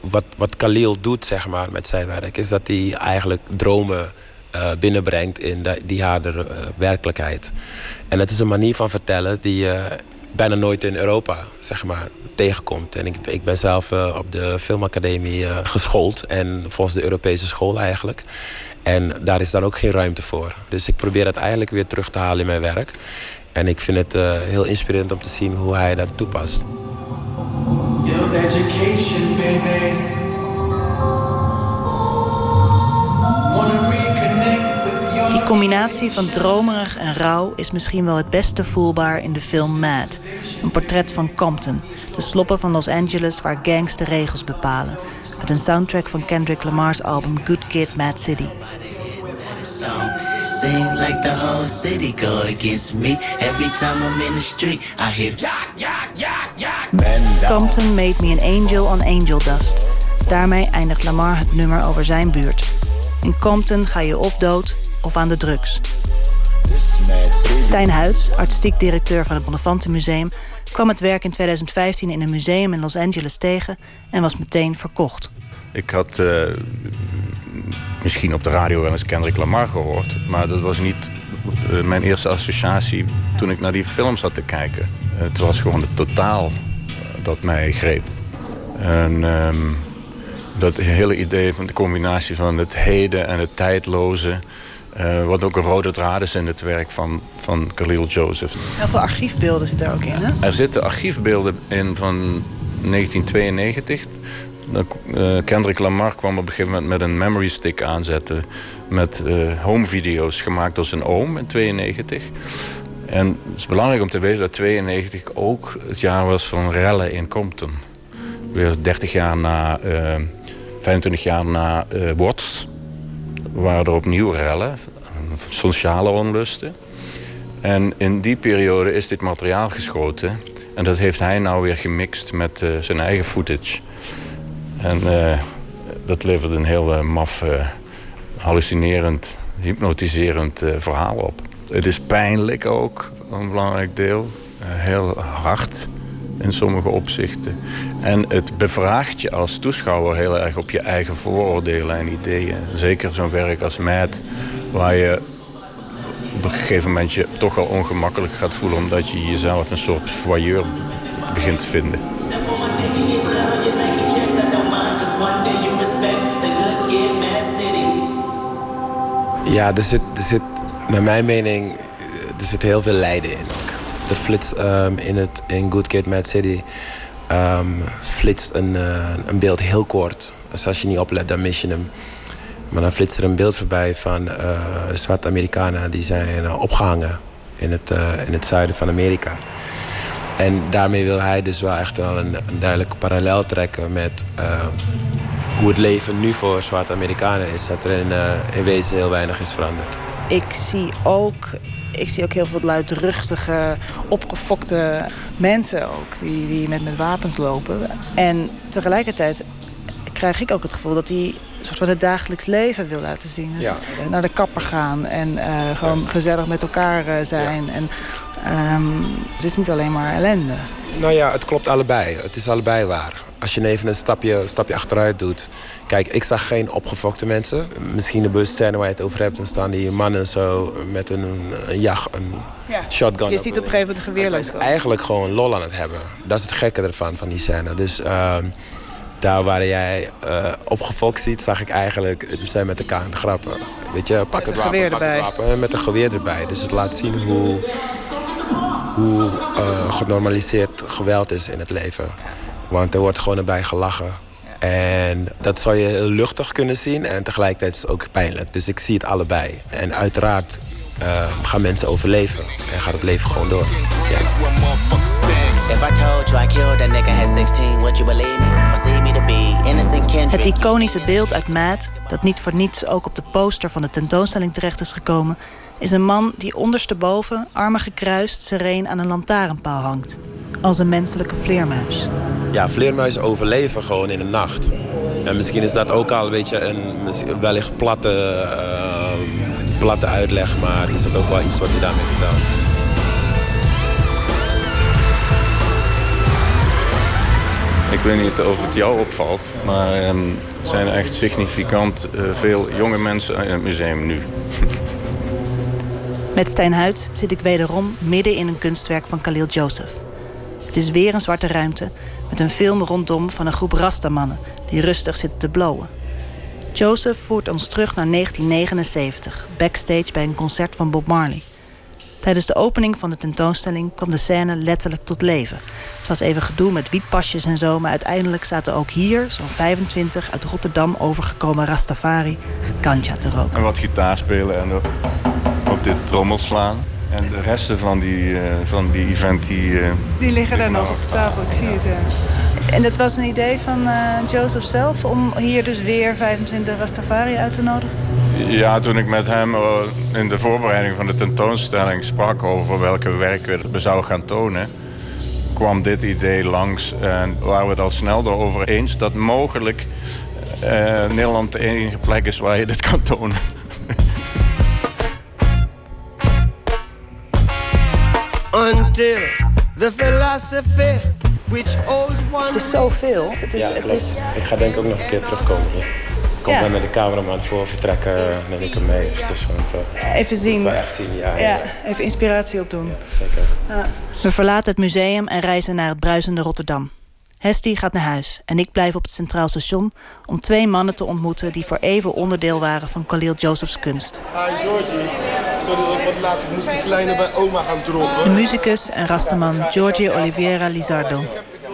wat, wat Khalil doet, zeg maar, met zijn werk, is dat hij eigenlijk dromen binnenbrengt in die harde werkelijkheid. En het is een manier van vertellen die je bijna nooit in Europa, zeg maar, tegenkomt. En ik, ik ben zelf uh, op de filmacademie uh, geschoold. En volgens de Europese school eigenlijk. En daar is dan ook geen ruimte voor. Dus ik probeer dat eigenlijk weer terug te halen in mijn werk. En ik vind het uh, heel inspirerend om te zien hoe hij dat toepast. education. Combinatie van dromerig en rauw is misschien wel het beste voelbaar in de film Mad. Een portret van Compton, de sloppen van Los Angeles waar gangs de regels bepalen. Met een soundtrack van Kendrick Lamar's album Good Kid, Mad City. Seem like the whole city go against me. Every time I'm in the street, I hear Compton made me an angel on angel dust. Daarmee eindigt Lamar het nummer over zijn buurt. In Compton ga je of dood of aan de drugs. Stijn Huids, artistiek directeur van het Bonnefante Museum, kwam het werk in 2015 in een museum in Los Angeles tegen en was meteen verkocht. Ik had uh, misschien op de radio wel eens Kendrick Lamar gehoord, maar dat was niet uh, mijn eerste associatie toen ik naar die film zat te kijken. Het was gewoon het totaal dat mij greep. En um, dat hele idee van de combinatie van het heden en het tijdloze. Uh, wat ook een rode draad is in het werk van, van Khalil Joseph. Heel veel archiefbeelden zitten er ook in, hè? Er zitten archiefbeelden in van 1992. Uh, Kendrick Lamar kwam op een gegeven moment met een memory stick aanzetten... met uh, home video's gemaakt door zijn oom in 92. En het is belangrijk om te weten dat 92 ook het jaar was van rellen in Compton. Weer 30 jaar na, 25 jaar na Watts waren er opnieuw rellen, sociale onlusten. En in die periode is dit materiaal geschoten. En dat heeft hij nou weer gemixt met uh, zijn eigen footage. En uh, dat levert een heel uh, maf, hallucinerend, hypnotiserend verhaal op. Het is pijnlijk ook, een belangrijk deel. heel hard in sommige opzichten. En het bevraagt je als toeschouwer heel erg op je eigen vooroordelen en ideeën. Zeker zo'n werk als Mad, waar je op een gegeven moment je toch wel ongemakkelijk gaat voelen... omdat je jezelf een soort voyeur begint te vinden. Ja, er zit, er zit, naar mijn mening, er zit heel veel lijden in. Er flitst um, in, het, in Good Kid, Mad City um, flitst een, uh, een beeld heel kort. Dus als je niet oplet, dan mis je hem. Maar dan flitst er een beeld voorbij van uh, zwarte Amerikanen die zijn uh, opgehangen in het, in het zuiden van Amerika. En daarmee wil hij dus wel echt wel een, een duidelijke parallel trekken met hoe het leven nu voor zwarte Amerikanen is. Dat er in wezen heel weinig is veranderd. Ik zie ook ik zie ook heel veel luidruchtige, opgefokte mensen ook. Die, die met, met wapens lopen. En tegelijkertijd krijg ik ook het gevoel dat hij soort van het dagelijks leven wil laten zien. Ja. Naar de kapper gaan en uh, gewoon gezellig met elkaar uh, zijn. Ja. En um, het is niet alleen maar ellende. Nou ja, het klopt allebei. Het is allebei waar. Als je even een stapje, een stapje achteruit doet. Kijk, ik zag geen opgefokte mensen. Misschien de busscène waar je het over hebt. Dan staan die mannen zo met een, een jacht, een ja. shotgun. Je ziet op een gegeven moment een geweerloos Eigenlijk gewoon lol aan het hebben. Dat is het gekke ervan, van die scène. Dus uh, daar waar jij uh, op ziet, zag ik eigenlijk zijn met elkaar aan grappen. Weet je, pak het wapen, pak het wapen met een geweer erbij. Dus het laat zien hoe, hoe uh, genormaliseerd geweld is in het leven. Want er wordt gewoon erbij gelachen. En dat zou je heel luchtig kunnen zien en tegelijkertijd is het ook pijnlijk. Dus ik zie het allebei. En uiteraard uh, gaan mensen overleven en gaat het leven gewoon door. Ja. Het iconische beeld uit Mad, dat niet voor niets ook op de poster van de tentoonstelling terecht is gekomen, is een man die ondersteboven, armen gekruist, sereen aan een lantaarnpaal hangt. Als een menselijke vleermuis. Ja, vleermuizen overleven gewoon in de nacht. En misschien is dat ook al een beetje een wellicht platte, uh, platte uitleg, maar is dat ook wel iets wat je daarmee vertelt. Ik weet niet of het jou opvalt, maar er ehm, zijn echt significant uh, veel jonge mensen in het museum nu. Met Stijn Huid zit ik wederom midden in een kunstwerk van Khalil Joseph. Het is weer een zwarte ruimte met een film rondom van een groep rastamannen die rustig zitten te blowen. Joseph voert ons terug naar 1979, backstage bij een concert van Bob Marley. Tijdens de opening van de tentoonstelling kwam de scène letterlijk tot leven. Het was even gedoe met wietpasjes en zo, maar uiteindelijk zaten ook hier zo'n 25 uit Rotterdam overgekomen Rastafari ganja te roken. En wat gitaar spelen en dit trommel slaan. En de resten van die, uh, van die event die... Uh, die liggen daar nog op de tafel, ik zie het. Ja. En dat was een idee van uh, Joseph zelf om hier dus weer 25 Rastafari uit te nodigen? Ja, toen ik met hem in de voorbereiding van de tentoonstelling sprak over welke werk we zouden gaan tonen, kwam dit idee langs en waren we het al snel erover eens dat mogelijk Nederland de enige plek is waar je dit kan tonen. The philosophy which old one Het is zoveel. Het is, ja, het is... Ik ga denk ik ook nog een keer terugkomen hier. Ik kom ja. met de cameraman voor vertrekken, neem ik hem mee. Dus, want, uh, even zien. echt zien, ja, ja, Even inspiratie opdoen. Ja, zeker. We verlaten het museum en reizen naar het bruisende Rotterdam. Hestie gaat naar huis en ik blijf op het Centraal Station om twee mannen te ontmoeten die voor even onderdeel waren van Khalil Joseph's kunst. Hi Georgie, sorry dat ik wat laat. Ik moest die kleine bij oma gaan droppen. De muzikus en rastaman Georgie Oliveira Lizardo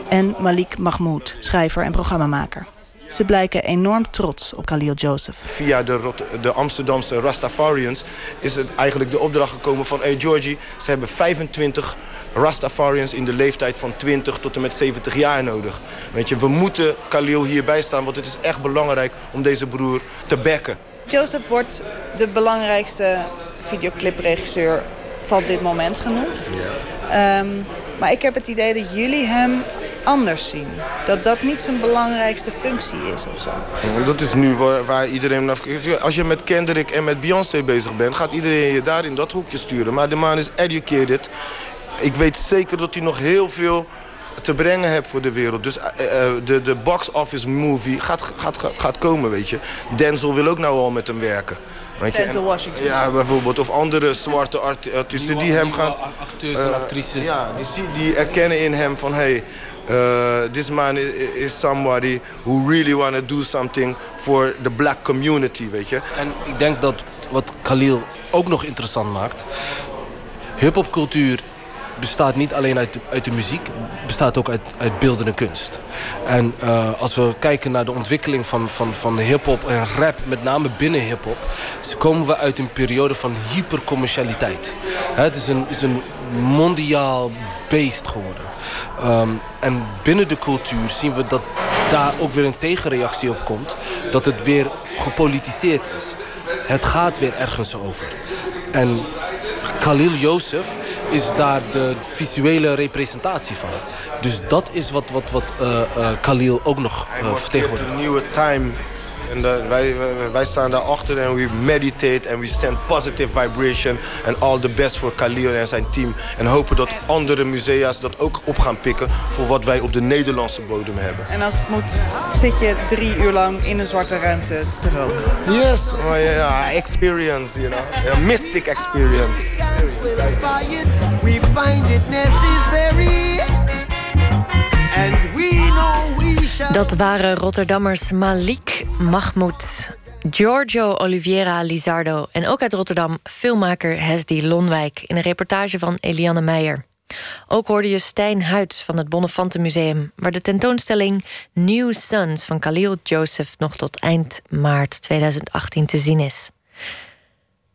en Malik Mahmoud, schrijver en programmamaker. Ze blijken enorm trots op Khalil Joseph. Via de, de Amsterdamse Rastafarians is het eigenlijk de opdracht gekomen van... hey Georgie, ze hebben 25 Rastafarians in de leeftijd van 20 tot en met 70 jaar nodig. Weet je, we moeten Khalil hierbij staan, want het is echt belangrijk om deze broer te bekken. Joseph wordt de belangrijkste videoclipregisseur van dit moment genoemd. Ja. Um, maar ik heb het idee dat jullie hem anders zien. Dat dat niet zijn belangrijkste functie is of zo. Dat is nu waar, waar iedereen naar Als je met Kendrick en met Beyoncé bezig bent... gaat iedereen je daar in dat hoekje sturen. Maar de man is educated. Ik weet zeker dat hij nog heel veel te brengen hebt voor de wereld. Dus uh, de, de box office movie gaat, gaat, gaat, gaat komen, weet je. Denzel wil ook nou al met hem werken. Weet je? Denzel Washington. Ja, bijvoorbeeld. Of andere zwarte artiesten die hem gaan... acteurs en actrices. Ja, die, die erkennen in hem van... Hey, uh, this man is, is, somebody who really want to do something for the black community, weet je. En ik denk dat wat Khalil ook nog interessant maakt... hip-hopcultuur bestaat niet alleen uit de, uit de muziek, bestaat ook uit, uit beeldende kunst. En uh, als we kijken naar de ontwikkeling van, van, van hip-hop en rap, met name binnen hip-hop, komen we uit een periode van hypercommercialiteit. Het is een, is een mondiaal beest geworden. Um, en binnen de cultuur zien we dat daar ook weer een tegenreactie op komt. Dat het weer gepolitiseerd is. Het gaat weer ergens over. En Khalil Joseph is daar de visuele representatie van. Dus dat is wat, wat, wat uh, uh, Khalil ook nog uh, vertegenwoordigt. Een nieuwe time en wij, wij staan daarachter en we meditate en we send positive vibration. En all the best voor Khalil en zijn team. En hopen dat andere musea's dat ook op gaan pikken voor wat wij op de Nederlandse bodem hebben. En als het moet, zit je drie uur lang in een zwarte ruimte te roken? Yes, oh, yeah, experience, you know. A mystic experience. We find it necessary. And Dat waren Rotterdammers Malik Mahmoud, Giorgio Oliveira Lizardo en ook uit Rotterdam filmmaker Hesdy Lonwijk in een reportage van Eliane Meijer. Ook hoorde je Stijn Huids van het Bonnefantenmuseum, waar de tentoonstelling New Sons van Khalil Joseph nog tot eind maart 2018 te zien is.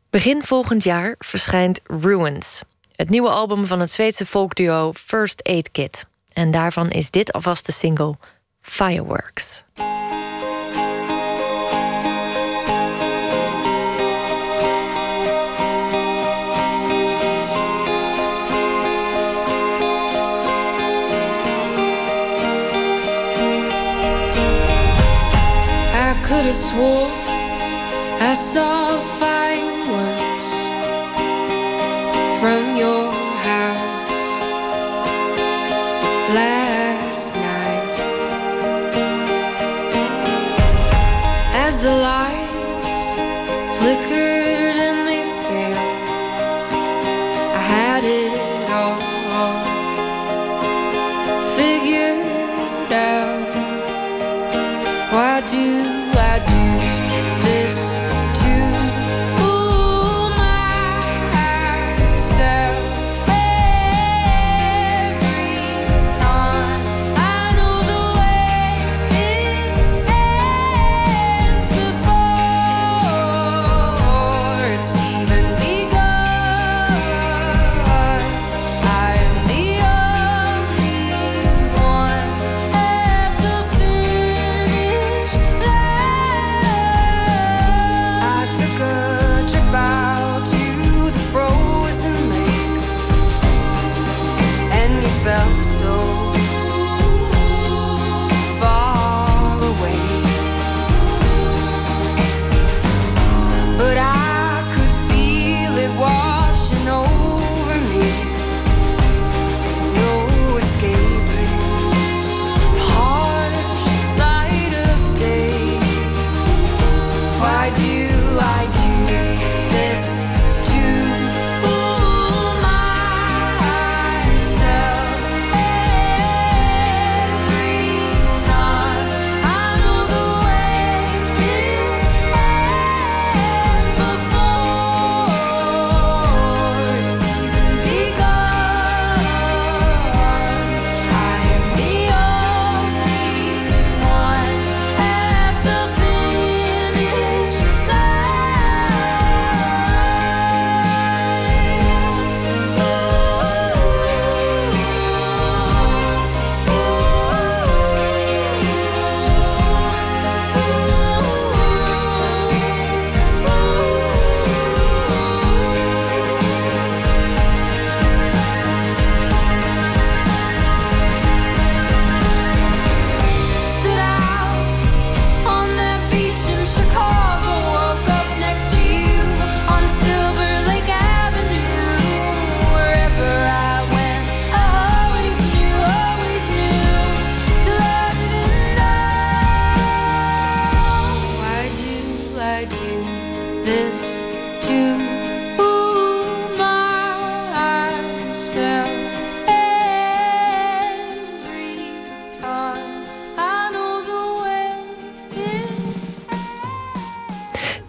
Begin volgend jaar verschijnt Ruins, het nieuwe album van het Zweedse folkduo First Aid Kit. En daarvan is dit alvast de single Fireworks. I could have swore I saw fireworks from your do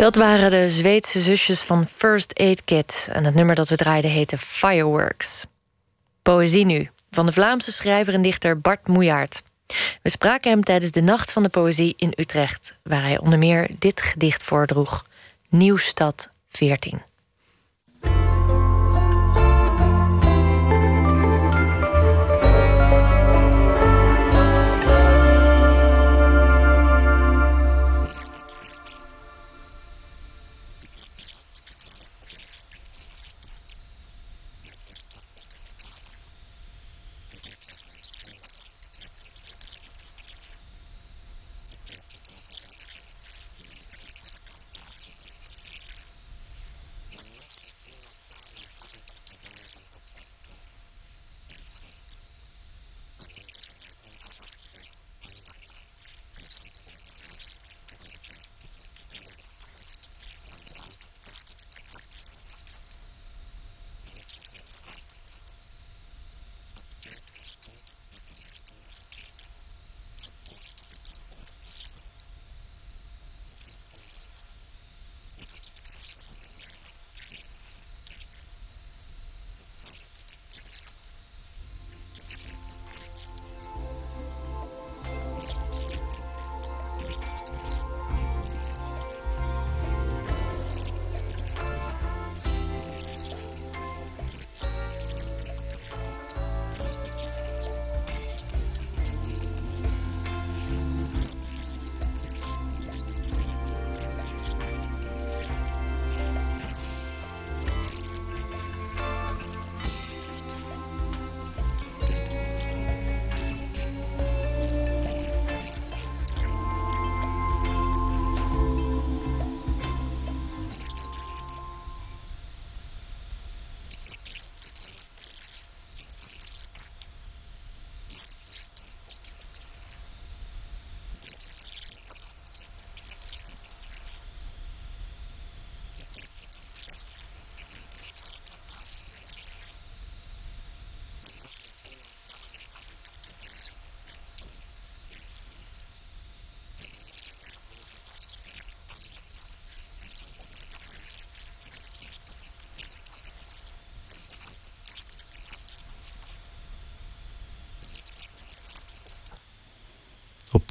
Dat waren de Zweedse zusjes van First Aid Kit. En het nummer dat we draaiden heette Fireworks. Poëzie nu, van de Vlaamse schrijver en dichter Bart Moejaert. We spraken hem tijdens de Nacht van de Poëzie in Utrecht... waar hij onder meer dit gedicht voordroeg. Nieuwstad 14.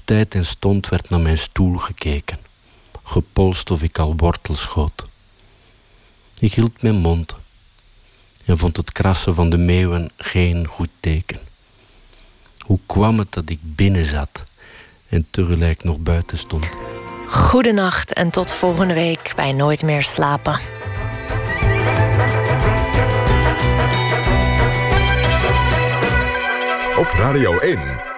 Tijd en stond werd naar mijn stoel gekeken, gepolst of ik al wortel schoot. Ik hield mijn mond en vond het krassen van de meeuwen geen goed teken. Hoe kwam het dat ik binnen zat en tegelijk nog buiten stond? Goedenacht en tot volgende week bij Nooit meer slapen. Op Radio 1.